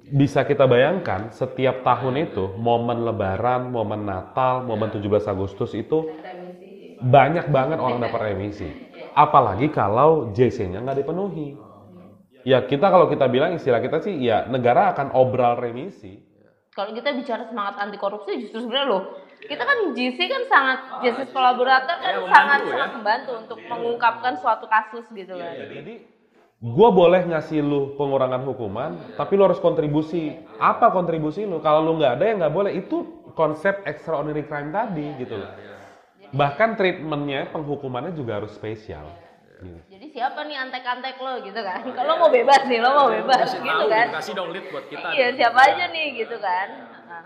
Bisa kita bayangkan setiap tahun itu momen lebaran, momen Natal, momen 17 Agustus itu banyak banget orang dapat remisi. Apalagi kalau JC-nya nggak dipenuhi. Ya kita kalau kita bilang istilah kita sih ya negara akan obral remisi. kalau kita bicara semangat anti korupsi justru sebenarnya loh kita kan GC kan sangat justice kolaborator kan sangat sangat membantu untuk mengungkapkan suatu kasus gitu kan. Jadi gua boleh ngasih lu pengurangan hukuman, tapi lu harus kontribusi. Apa kontribusi lu? Kalau lu nggak ada ya nggak boleh. Itu konsep extraordinary crime tadi gitu loh. Bahkan treatmentnya, penghukumannya juga harus spesial. Gitu. Jadi siapa nih antek-antek lo gitu kan? Kalau mau bebas nih, lo mau bebas gitu kan? Kasih dong lead buat kita. Iya siapa aja nih gitu kan. Nah,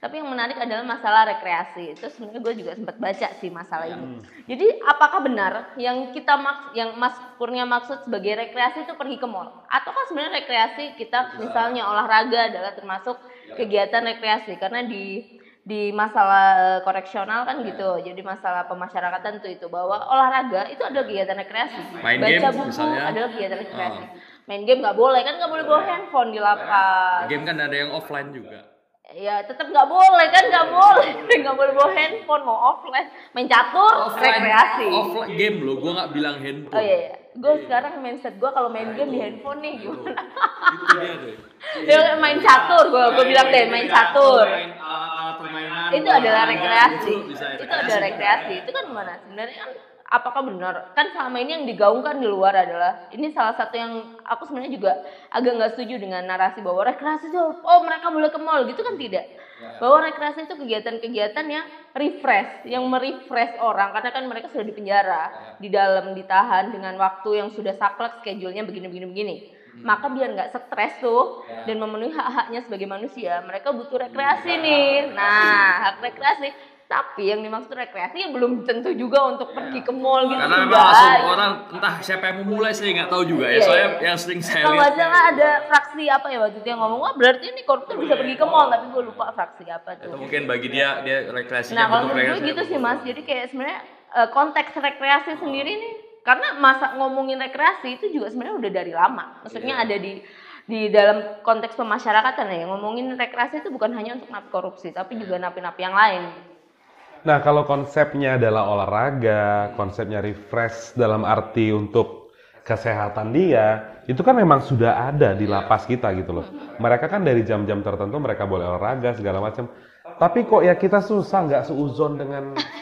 tapi yang menarik adalah masalah rekreasi. Itu sebenarnya gue juga sempat baca sih masalah ini. Jadi apakah benar yang kita maks yang Mas Kurnia maksud sebagai rekreasi itu pergi ke mall? Ataukah sebenarnya rekreasi kita misalnya olahraga adalah termasuk kegiatan rekreasi? Karena di di masalah eh, koreksional kan gitu. Jadi masalah pemasyarakatan tuh itu bahwa olahraga itu adalah kegiatan rekreasi. Main Baca game buku misalnya. adalah kegiatan rekreasi. Main game nggak boleh kan nggak boleh bawa handphone di lapas. Game kan ada yang offline juga. Ya tetap nggak boleh kan nggak boleh nggak boleh bawa handphone mau offline main catur rekreasi. Offline game lo, gua nggak bilang handphone. Oh iya, iya. gue sekarang mindset gue kalau main game di handphone nih gimana? Itu dia tuh. Dia main catur, gue gue bilang deh main catur. Main permainan. Itu adalah rekreasi. itu adalah rekreasi. Itu kan gimana? Sebenarnya kan apakah benar? Kan selama ini yang digaungkan di luar adalah ini salah satu yang aku sebenarnya juga agak nggak setuju dengan narasi bahwa rekreasi itu oh mereka boleh ke mall gitu kan tidak. Bahwa rekreasi itu kegiatan-kegiatan yang refresh, yang merefresh orang karena kan mereka sudah di penjara, di dalam ditahan dengan waktu yang sudah saklek schedule-nya begini-begini begini. Maka biar nggak stres tuh dan memenuhi hak-haknya sebagai manusia, mereka butuh rekreasi nih. Nah, hak rekreasi. Tapi yang dimaksud rekreasi ya belum tentu juga untuk pergi ke mall gitu. Karena memang langsung orang entah siapa yang memulai saya nggak tahu juga ya. Iya, Soalnya iya. yang sering saya Kalau lihat. nggak salah ada fraksi apa ya waktu itu yang ngomong, wah berarti ini koruptor bisa pergi ke mall, tapi gue lupa fraksi apa tuh. Atau mungkin bagi dia dia rekreasinya Nah kalau bentuk menurut gue rekreasi. gitu sih mas, jadi kayak sebenarnya eh, konteks rekreasi sendiri nih, karena masa ngomongin rekreasi itu juga sebenarnya udah dari lama. Maksudnya Iya. ada di di dalam konteks pemasyarakatan ya, ngomongin rekreasi itu bukan hanya untuk napi korupsi, tapi juga napi-napi yang lain. Nah, kalau konsepnya adalah olahraga, konsepnya refresh dalam arti untuk kesehatan dia, itu kan memang sudah ada di lapas kita gitu loh. Mereka kan dari jam-jam tertentu mereka boleh olahraga segala macam. Tapi kok ya kita susah nggak seuzon dengan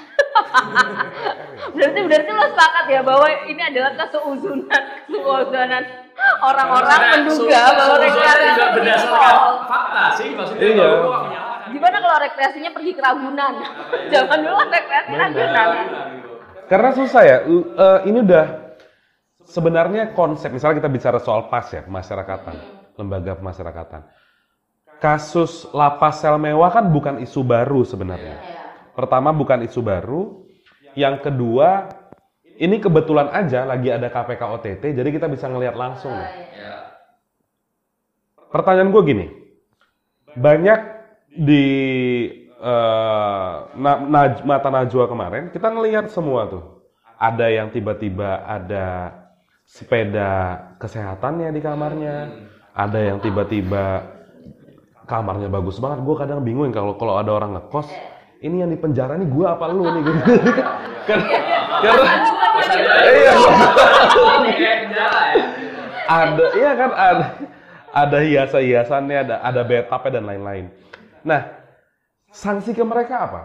Berarti berarti lo sepakat ya bahwa ini adalah keseuzunan keseuzunan orang-orang menduga bahwa rekreasi juga itu berdasarkan fakta sih maksudnya. Iya. Gimana kalau rekreasinya pergi ke Ragunan? Zaman dulu kan rekreasi Ragunan. Karena susah ya, eh, ini udah sebenarnya konsep, misalnya kita bicara soal PAS ya, pemasyarakatan, lembaga pemasyarakatan. Kasus lapas sel mewah kan bukan isu baru sebenarnya. Pertama bukan isu baru, yang kedua ini kebetulan aja lagi ada KPK OTT, jadi kita bisa ngelihat langsung. nih. Pertanyaan gue gini, banyak di eh, na- naj- mata Najwa kemarin kita ngelihat semua tuh. Ada yang tiba-tiba ada sepeda kesehatannya di kamarnya, ada yang tiba-tiba kamarnya bagus banget. Gue kadang bingung kalau kalau ada orang ngekos, ini yang di penjara nih gue apa lu nih gitu. karena karena iya, ada iya kan ada ada hiasan-hiasannya, ada ada bathtubnya dan lain-lain. Nah, sanksi ke mereka apa?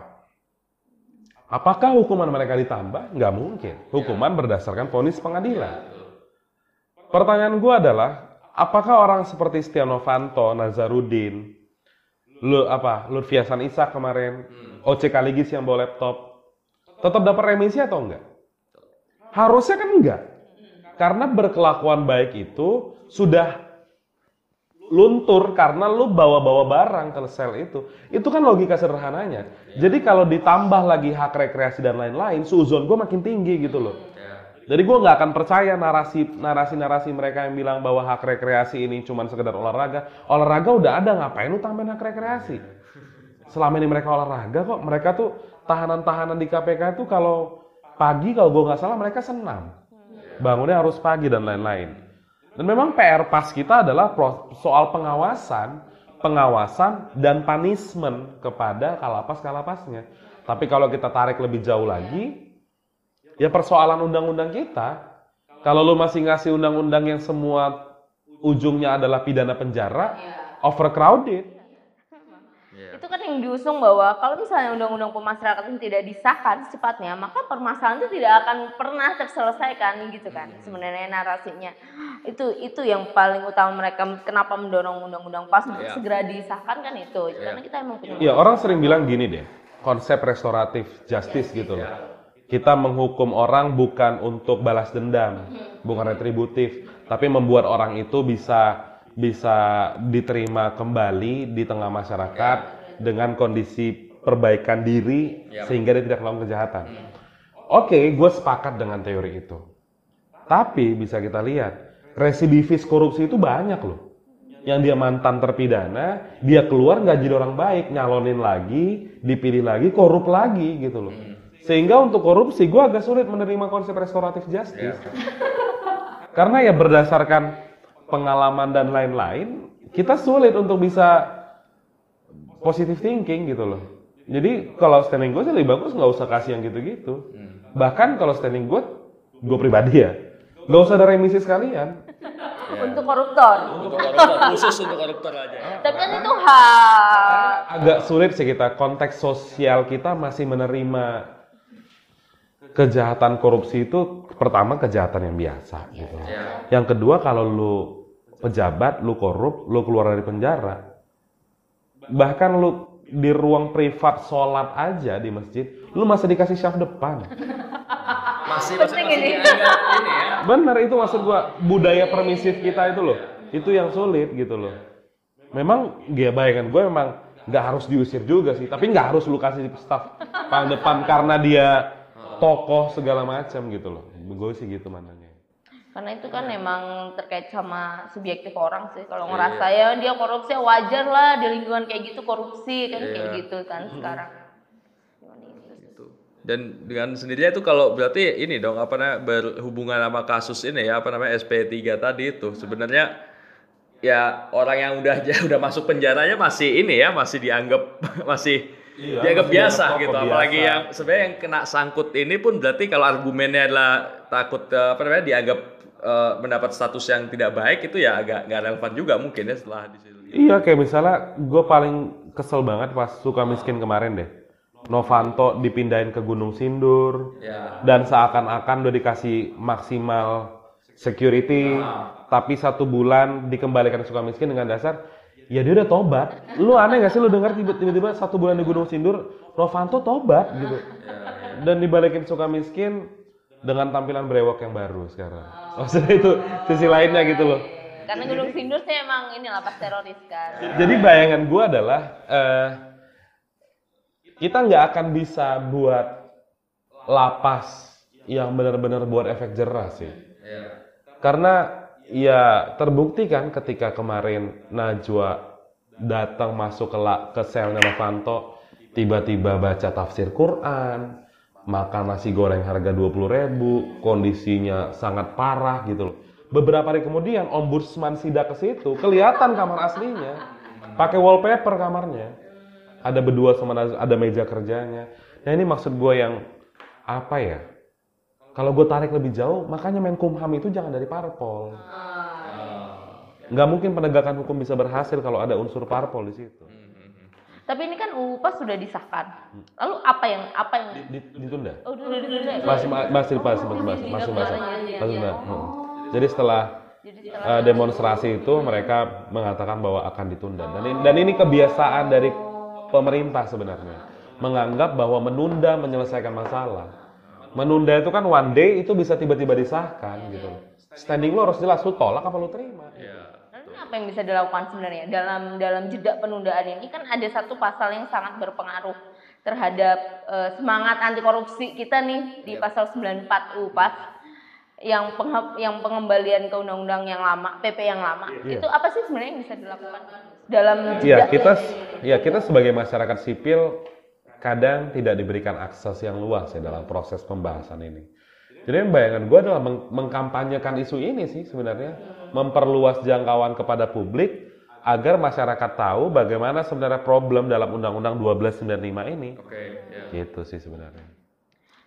Apakah hukuman mereka ditambah? Nggak mungkin. Hukuman berdasarkan vonis pengadilan. Pertanyaan gue adalah, apakah orang seperti Setia Novanto, Nazarudin, lu apa, Lutfi Hasan Ishak kemarin, OC Kaligis yang bawa laptop, tetap dapat remisi atau enggak? Harusnya kan enggak. Karena berkelakuan baik itu sudah luntur karena lu bawa-bawa barang ke sel itu. Itu kan logika sederhananya. Jadi kalau ditambah lagi hak rekreasi dan lain-lain, suzon gue makin tinggi gitu loh. Jadi gue nggak akan percaya narasi narasi narasi mereka yang bilang bahwa hak rekreasi ini cuma sekedar olahraga. Olahraga udah ada ngapain lu tambahin hak rekreasi? Selama ini mereka olahraga kok. Mereka tuh tahanan-tahanan di KPK itu kalau pagi kalau gue nggak salah mereka senam. Bangunnya harus pagi dan lain-lain. Dan memang PR pas kita adalah soal pengawasan, pengawasan dan punishment kepada kalapas-kalapasnya. Tapi kalau kita tarik lebih jauh lagi, ya persoalan undang-undang kita. Kalau lu masih ngasih undang-undang yang semua ujungnya adalah pidana penjara, overcrowded. Itu yang diusung bahwa kalau misalnya undang-undang pemasyarakatan tidak disahkan secepatnya, maka permasalahan itu tidak akan pernah terselesaikan gitu kan. Sebenarnya narasinya. Itu itu yang paling utama mereka kenapa mendorong undang-undang pas untuk Iya. segera disahkan kan itu. Karena kita emang punya Ya orang sering bilang gini deh, konsep restoratif justice gitu loh. Kita menghukum orang bukan untuk balas dendam, bukan retributif, tapi membuat orang itu bisa bisa diterima kembali di tengah masyarakat dengan kondisi perbaikan diri sehingga dia tidak melakukan kejahatan. Oke, gue sepakat dengan teori itu. Tapi bisa kita lihat, residivis korupsi itu banyak loh yang dia mantan terpidana, dia keluar nggak jadi orang baik, nyalonin lagi, dipilih lagi, korup lagi gitu loh. Sehingga untuk korupsi gue agak sulit menerima konsep restoratif justice. Karena ya berdasarkan pengalaman dan lain-lain, kita sulit untuk bisa positive thinking gitu loh. Jadi kalau standing gue sih lebih bagus nggak usah kasih yang gitu-gitu. Bahkan kalau standing gue, gue pribadi ya, nggak usah ada remisi sekalian. untuk koruptor. Untuk koruptor, khusus untuk koruptor aja. Tapi kan itu hak. agak sulit sih kita konteks sosial kita masih menerima kejahatan korupsi itu pertama kejahatan yang biasa gitu. Yang kedua kalau lu pejabat, lu korup, lu keluar dari penjara. Bahkan lu di ruang privat sholat aja di masjid, lu masih dikasih syaf depan. Masih masih Penting masih ini. ini ya. Bener itu maksud gua budaya permisif kita itu loh. Itu yang sulit gitu loh. Memang ya bayangan gue memang nggak harus diusir juga sih, tapi nggak harus lu kasih staff paling depan karena dia tokoh segala macam gitu loh. Gue sih gitu mandangnya. Karena itu kan memang terkait sama subjektif orang sih. Kalau ngerasa ya dia korupsi ya wajar lah di lingkungan kayak gitu korupsi kan kayak gitu kan sekarang. Itu sih. Gitu. Dan dengan sendirinya itu kalau berarti ini dong apa namanya berhubungan sama kasus ini ya apa namanya SP3 tadi itu sebenarnya ya orang yang udah udah masuk penjaranya masih ini ya masih dianggap masih Iya, dianggap masih biasa dianggap gitu tokoh apalagi biasa. yang sebenarnya yang kena sangkut ini pun berarti kalau argumennya adalah takut eh, apa namanya dianggap eh, mendapat status yang tidak baik itu ya agak nggak relevan juga mungkin ya setelah di situ. Iya kayak misalnya gue paling kesel banget pas suka miskin kemarin deh. Novanto dipindahin ke Gunung Sindur Ya. dan seakan-akan udah dikasih maksimal security, tapi satu bulan dikembalikan suka miskin dengan dasar ya dia udah tobat. Lu aneh gak sih lu dengar tiba- tiba-tiba satu bulan di Gunung Sindur Novanto tobat gitu, dan dibalikin suka miskin dengan tampilan brewok yang baru sekarang. Maksudnya itu sisi lainnya gitu loh. Karena Gunung Sindur sih emang ini lapas teroris kan. Jadi bayangan gue adalah eh, kita nggak akan bisa buat lapas yang benar-benar buat efek jerah sih. Karena ya terbukti kan ketika kemarin Najwa datang masuk ke, la- ke selnya Novanto, tiba-tiba baca tafsir Quran, makan nasi goreng harga 20.000 ribu, kondisinya sangat parah gitu loh. Beberapa hari kemudian ombudsman sidak ke situ, kelihatan kamar aslinya, pakai wallpaper kamarnya, ada berdua sama ada meja kerjanya. Nah ini maksud gue yang apa ya? Kalau gue tarik lebih jauh, makanya Menkumham itu jangan dari parpol. Nggak mungkin penegakan hukum bisa berhasil kalau ada unsur parpol di situ. Tapi ini kan UU PAS sudah disahkan. Lalu apa yang apa yang Di- ditunda. Oh, udah. Masih ma- masih pas masih masih masih masih masih Iya, masih masih. Hmm. Jadi setelah eh, demonstrasi itu mereka mengatakan bahwa akan ditunda dan ini, dan ini kebiasaan dari pemerintah sebenarnya menganggap bahwa menunda menyelesaikan masalah menunda itu kan one day itu bisa tiba-tiba disahkan gitu standing lo harus jelas lu tolak apa lu terima Lalu apa yang bisa dilakukan sebenarnya? Dalam dalam jeda penundaan ini kan ada satu pasal yang sangat berpengaruh terhadap eh, semangat anti korupsi kita nih di pasal 94 UPAS yang penge- yang pengembalian ke undang-undang yang lama PP yang lama. Iya. itu apa sih sebenarnya yang bisa dilakukan? Dalam Iya, jeda kita ya kita sebagai masyarakat sipil kadang tidak diberikan akses yang luas ya dalam proses pembahasan ini. Jadi bayangan gue adalah meng- mengkampanyekan isu ini sih sebenarnya, memperluas jangkauan kepada publik agar masyarakat tahu bagaimana sebenarnya problem dalam Undang-Undang 1295 ini. Oke, ya. Gitu sih sebenarnya.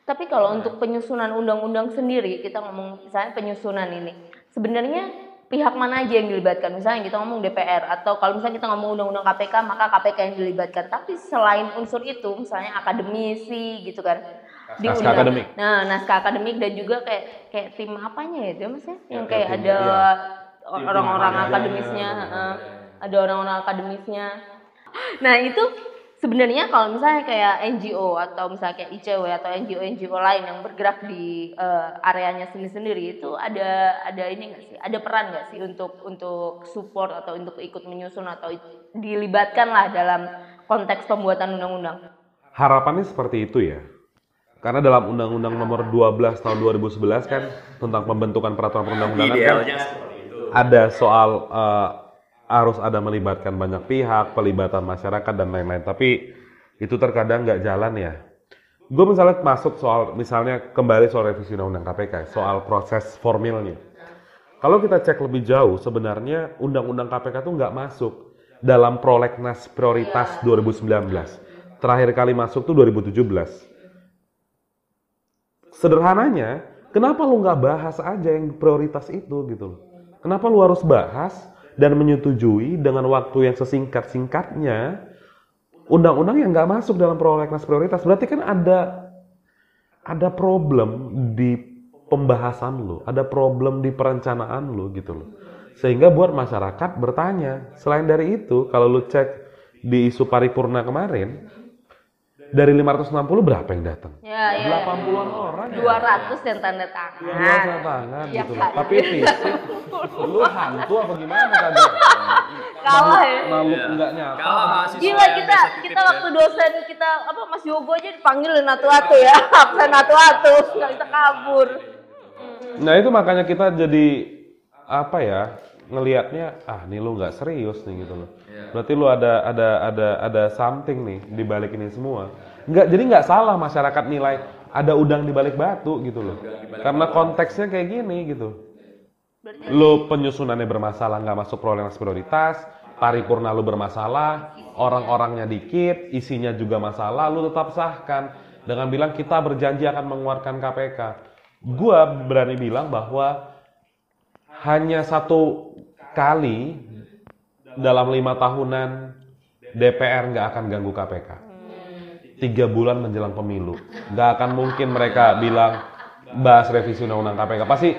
Tapi kalau untuk penyusunan undang-undang sendiri, kita ngomong misalnya penyusunan ini, sebenarnya pihak mana aja yang dilibatkan? Misalnya kita ngomong DPR atau kalau misalnya kita ngomong undang-undang KPK, maka KPK yang dilibatkan. Tapi selain unsur itu, misalnya akademisi gitu kan. Di Naskah undang- akademik. Nah, naskah akademik dan juga kayak kayak tim apanya ya itu maksudnya? Yang kayak tim- ada iya. orang-orang tim akademisnya, ada. heeh. ada orang-orang akademisnya. Nah, itu sebenarnya kalau misalnya kayak NGO atau misalnya kayak ICW atau NGO-NGO lain yang bergerak di eh, areanya sendiri-sendiri itu ada ada ini nggak sih? Ada peran nggak sih untuk untuk support atau untuk ikut menyusun atau dilibatkan lah dalam konteks pembuatan undang-undang? Harapannya seperti itu ya. Karena dalam Undang-Undang Nomor 12 Tahun 2011 kan tentang pembentukan peraturan perundang-undangan kan ada soal eh, harus ada melibatkan banyak pihak, pelibatan masyarakat dan lain-lain. Tapi itu terkadang nggak jalan ya. Gue misalnya masuk soal, misalnya kembali soal revisi undang-undang KPK, soal proses formilnya. Kalau kita cek lebih jauh, sebenarnya undang-undang KPK itu nggak masuk dalam prolegnas prioritas 2019. Terakhir kali masuk tuh 2017. Sederhananya, kenapa lu nggak bahas aja yang prioritas itu gitu loh? Kenapa lu harus bahas dan menyetujui dengan waktu yang sesingkat-singkatnya undang-undang yang nggak masuk dalam prolegnas prioritas? Berarti kan ada ada problem di pembahasan lu, ada problem di perencanaan lu gitu loh. Sehingga buat masyarakat bertanya, selain dari itu, kalau lu cek di isu paripurna kemarin, dari 560 berapa yang datang? Ya, ya. 80-an orang ya. 200 yang tanda tangan. Dua tanda tangan Ya gitu loh. kan? Tapi fisik, lu hantu apa gimana kagak? Kalah ya. Makhluk enggak nyata. Kalah mahasiswa Gila kita kita waktu ya. dosen kita apa Mas Yogo aja dipanggil natu-atu ya. Absen natu-atu nggak bisa kabur. Nah itu makanya kita jadi apa ya ngelihatnya ah nih lu nggak serius nih gitu loh. Berarti lu ada ada ada ada something nih di balik ini semua. Nggak jadi nggak salah masyarakat nilai ada udang di balik batu gitu loh. Karena konteksnya kayak gini gitu. Lu penyusunannya bermasalah nggak masuk prolegnas prioritas, paripurna lu bermasalah, orang-orangnya dikit, isinya juga masalah, lu tetap sahkan dengan bilang kita berjanji akan mengeluarkan KPK. Gua berani bilang bahwa hanya satu kali dalam lima tahunan DPR nggak akan ganggu KPK. Tiga bulan menjelang pemilu, nggak akan mungkin mereka bilang bahas revisi undang-undang KPK. Pasti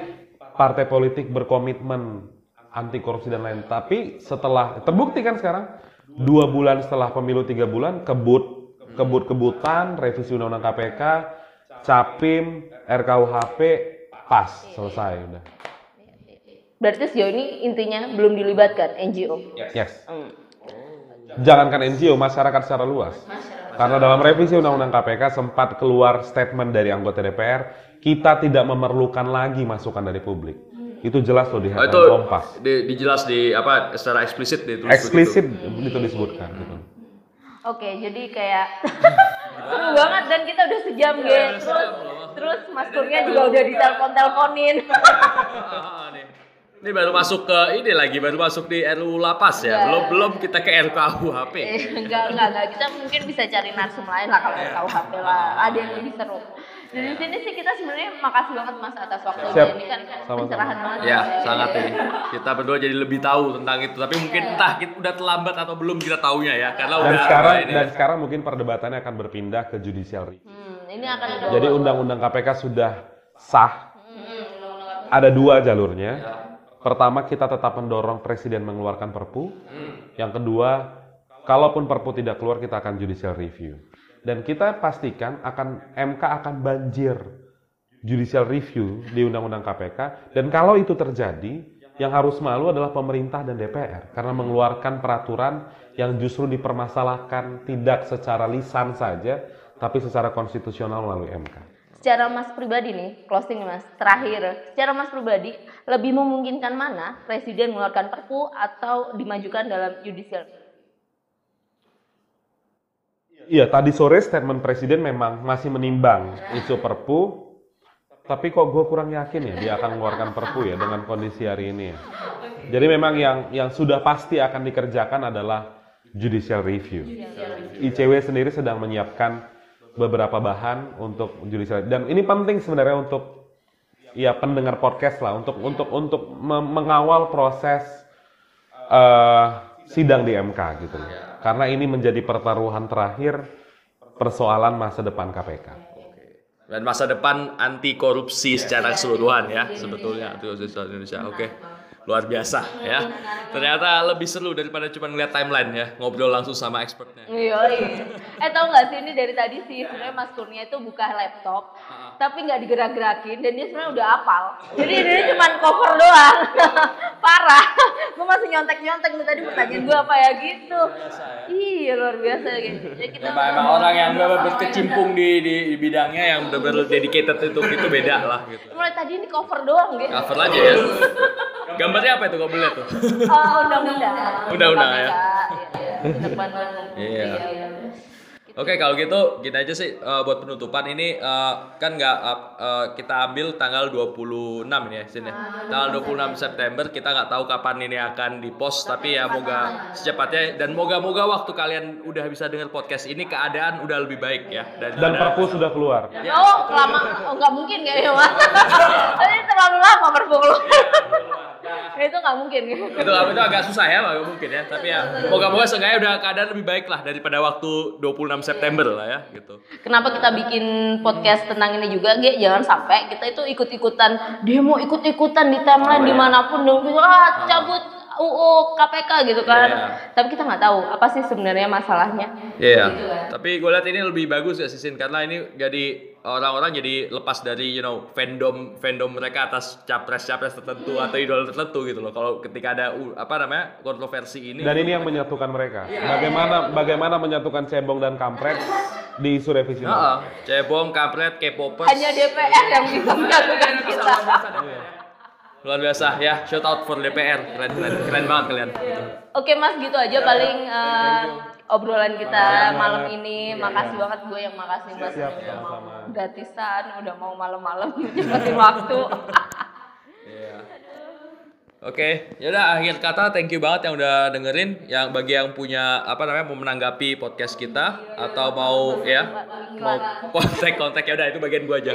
partai politik berkomitmen anti korupsi dan lain. Tapi setelah terbukti kan sekarang dua bulan setelah pemilu tiga bulan kebut kebut kebutan revisi undang-undang KPK, capim, RKUHP pas selesai udah. Berarti sejauh ini intinya belum dilibatkan NGO. Yes. Jangankan NGO, masyarakat secara luas. Karena dalam revisi Undang-Undang KPK sempat keluar statement dari anggota DPR, kita tidak memerlukan lagi masukan dari publik. Itu jelas loh di Oh, halaman itu Kompas. di, dijelas di apa secara eksplisit ditulis Eksplisit itu disebutkan. Gitu. Oke, jadi kayak seru banget dan kita udah sejam Iya, gitu. Terus terus Mas Kurnia juga udah ditelepon-teleponin. Ini baru masuk ke ini lagi, baru masuk di RUU Lapas ya. Iya. Belum belum kita ke RKUHP. Eh, enggak, enggak, enggak. Kita mungkin bisa cari narsum lain lah kalau KUHP lah. Ada yang lebih seru. Dan di sini sih kita sebenarnya makasih banget Mas atas waktunya. Siap. Ini kan Sama-sama. pencerahan banget. Ya, sangat ini. Kita berdua jadi lebih tahu tentang itu. Tapi mungkin entah kita udah terlambat atau belum kita taunya ya. Karena Dan udah sekarang ini. dan sekarang mungkin perdebatannya akan berpindah ke judicial review. Hmm, ini akan. Jadi Undang-Undang KPK sudah sah. Hmm, Ada dua jalurnya. Pertama kita tetap mendorong presiden mengeluarkan perpu. Yang kedua, kalaupun perpu tidak keluar kita akan judicial review. Dan kita pastikan akan MK akan banjir judicial review di Undang-Undang KPK. Dan kalau itu terjadi, yang harus malu adalah pemerintah dan DPR karena mengeluarkan peraturan yang justru dipermasalahkan tidak secara lisan saja, tapi secara konstitusional melalui MK. Secara Mas pribadi nih, closing Mas, terakhir. Secara Mas pribadi, lebih memungkinkan mana Presiden mengeluarkan perpu atau dimajukan dalam judicial? Iya, tadi sore statement Presiden memang masih menimbang isu perpu, tapi kok gue kurang yakin ya dia akan mengeluarkan perpu ya dengan kondisi hari ini ya. Jadi memang yang yang sudah pasti akan dikerjakan adalah judicial review. ICW sendiri sedang menyiapkan beberapa bahan untuk judicial dan ini penting sebenarnya untuk ya pendengar podcast lah untuk untuk untuk me- mengawal proses eh, sidang di MK gitu. Karena ini menjadi pertaruhan terakhir persoalan masa depan KPK. Dan masa depan anti korupsi secara keseluruhan ya sebetulnya Indonesia. Oke. Luar biasa ya. Ternyata lebih seru daripada cuma ngeliat timeline ya, ngobrol langsung sama expertnya. Iya, iya. Eh tau gak sih ini dari tadi sih sebenarnya Mas Kurnia itu buka laptop, tapi nggak digerak-gerakin dan dia sebenarnya udah hafal. Jadi dia cuma cover doang. Parah. Gue masih nyontek-nyontek nih tadi pertanyaan gue apa ya gitu. Iya luar biasa gitu. Ya, kita Emang, emang orang yang benar berkecimpung di, di, di bidangnya yang benar-benar dedicated itu itu beda lah gitu. mulai tadi ini cover doang gitu. Cover aja ya. Gambarnya apa itu kalau boleh tuh? Oh, undang-undang. Undang-undang, ya. Iya, iya. Iya. iya. Oke kalau gitu gini aja sih eh, buat penutupan ini eh, kan nggak eh, kita ambil tanggal 26 ini ya sini. Tanggal 26 September kita nggak tahu kapan ini akan dipost tapi ya moga secepatnya dan moga-moga waktu kalian udah bisa dengar podcast ini keadaan udah lebih baik ya dan, Dan perpu sudah keluar. Oh, lama. Oh, nggak mungkin kayaknya, Mas. Ini terlalu lama perpu keluar. itu nggak mungkin. itu itu agak susah ya nggak mungkin ya tapi ya moga-moga seenggaknya udah keadaan lebih baik lah daripada waktu 26 September lah ya gitu. Kenapa kita bikin podcast tentang ini juga, Ge? Jangan sampai kita itu ikut-ikutan demo, ikut-ikutan di timeline di mana pun dong, gitu, ah cabut UU KPK gitu kan. Iya. Tapi kita nggak tahu apa sih sebenarnya masalahnya. Iya. Gitu kan. Tapi gue lihat ini lebih bagus ya Sisin karena ini jadi orang-orang jadi lepas dari you know fandom fandom mereka atas capres-capres tertentu atau idola tertentu gitu loh. Kalau ketika ada apa namanya kontroversi ini Dan ini yang menyatukan mereka. Bagaimana bagaimana menyatukan cebong dan kampret di isu revisi Heeh. cebong, kampret, K-popers. Hanya DPR yang bisa menyatukan kita. Luar biasa ya. Shout out for DPR. Keren keren, keren banget kalian. Oke Mas, gitu aja paling eh, obrolan kita malam ini. Makasih banget gue yang makasih sama-sama. Gratisan, udah mau malam-malam nyepetin waktu. Iya. Oke, yaudah akhir kata thank you banget yang udah dengerin. Yang bagi yang punya apa namanya mau menanggapi podcast kita atau mau ya mau kontak-kontak ya udah itu bagian gua aja.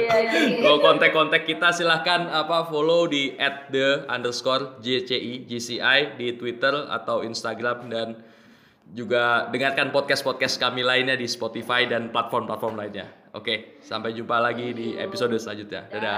Mau kontak-kontak kita silahkan apa follow di at the underscore JCI GCI di Twitter atau Instagram dan juga dengarkan podcast-podcast kami lainnya di Spotify dan platform-platform lainnya. Oke, sampai jumpa lagi di episode selanjutnya. Dadah.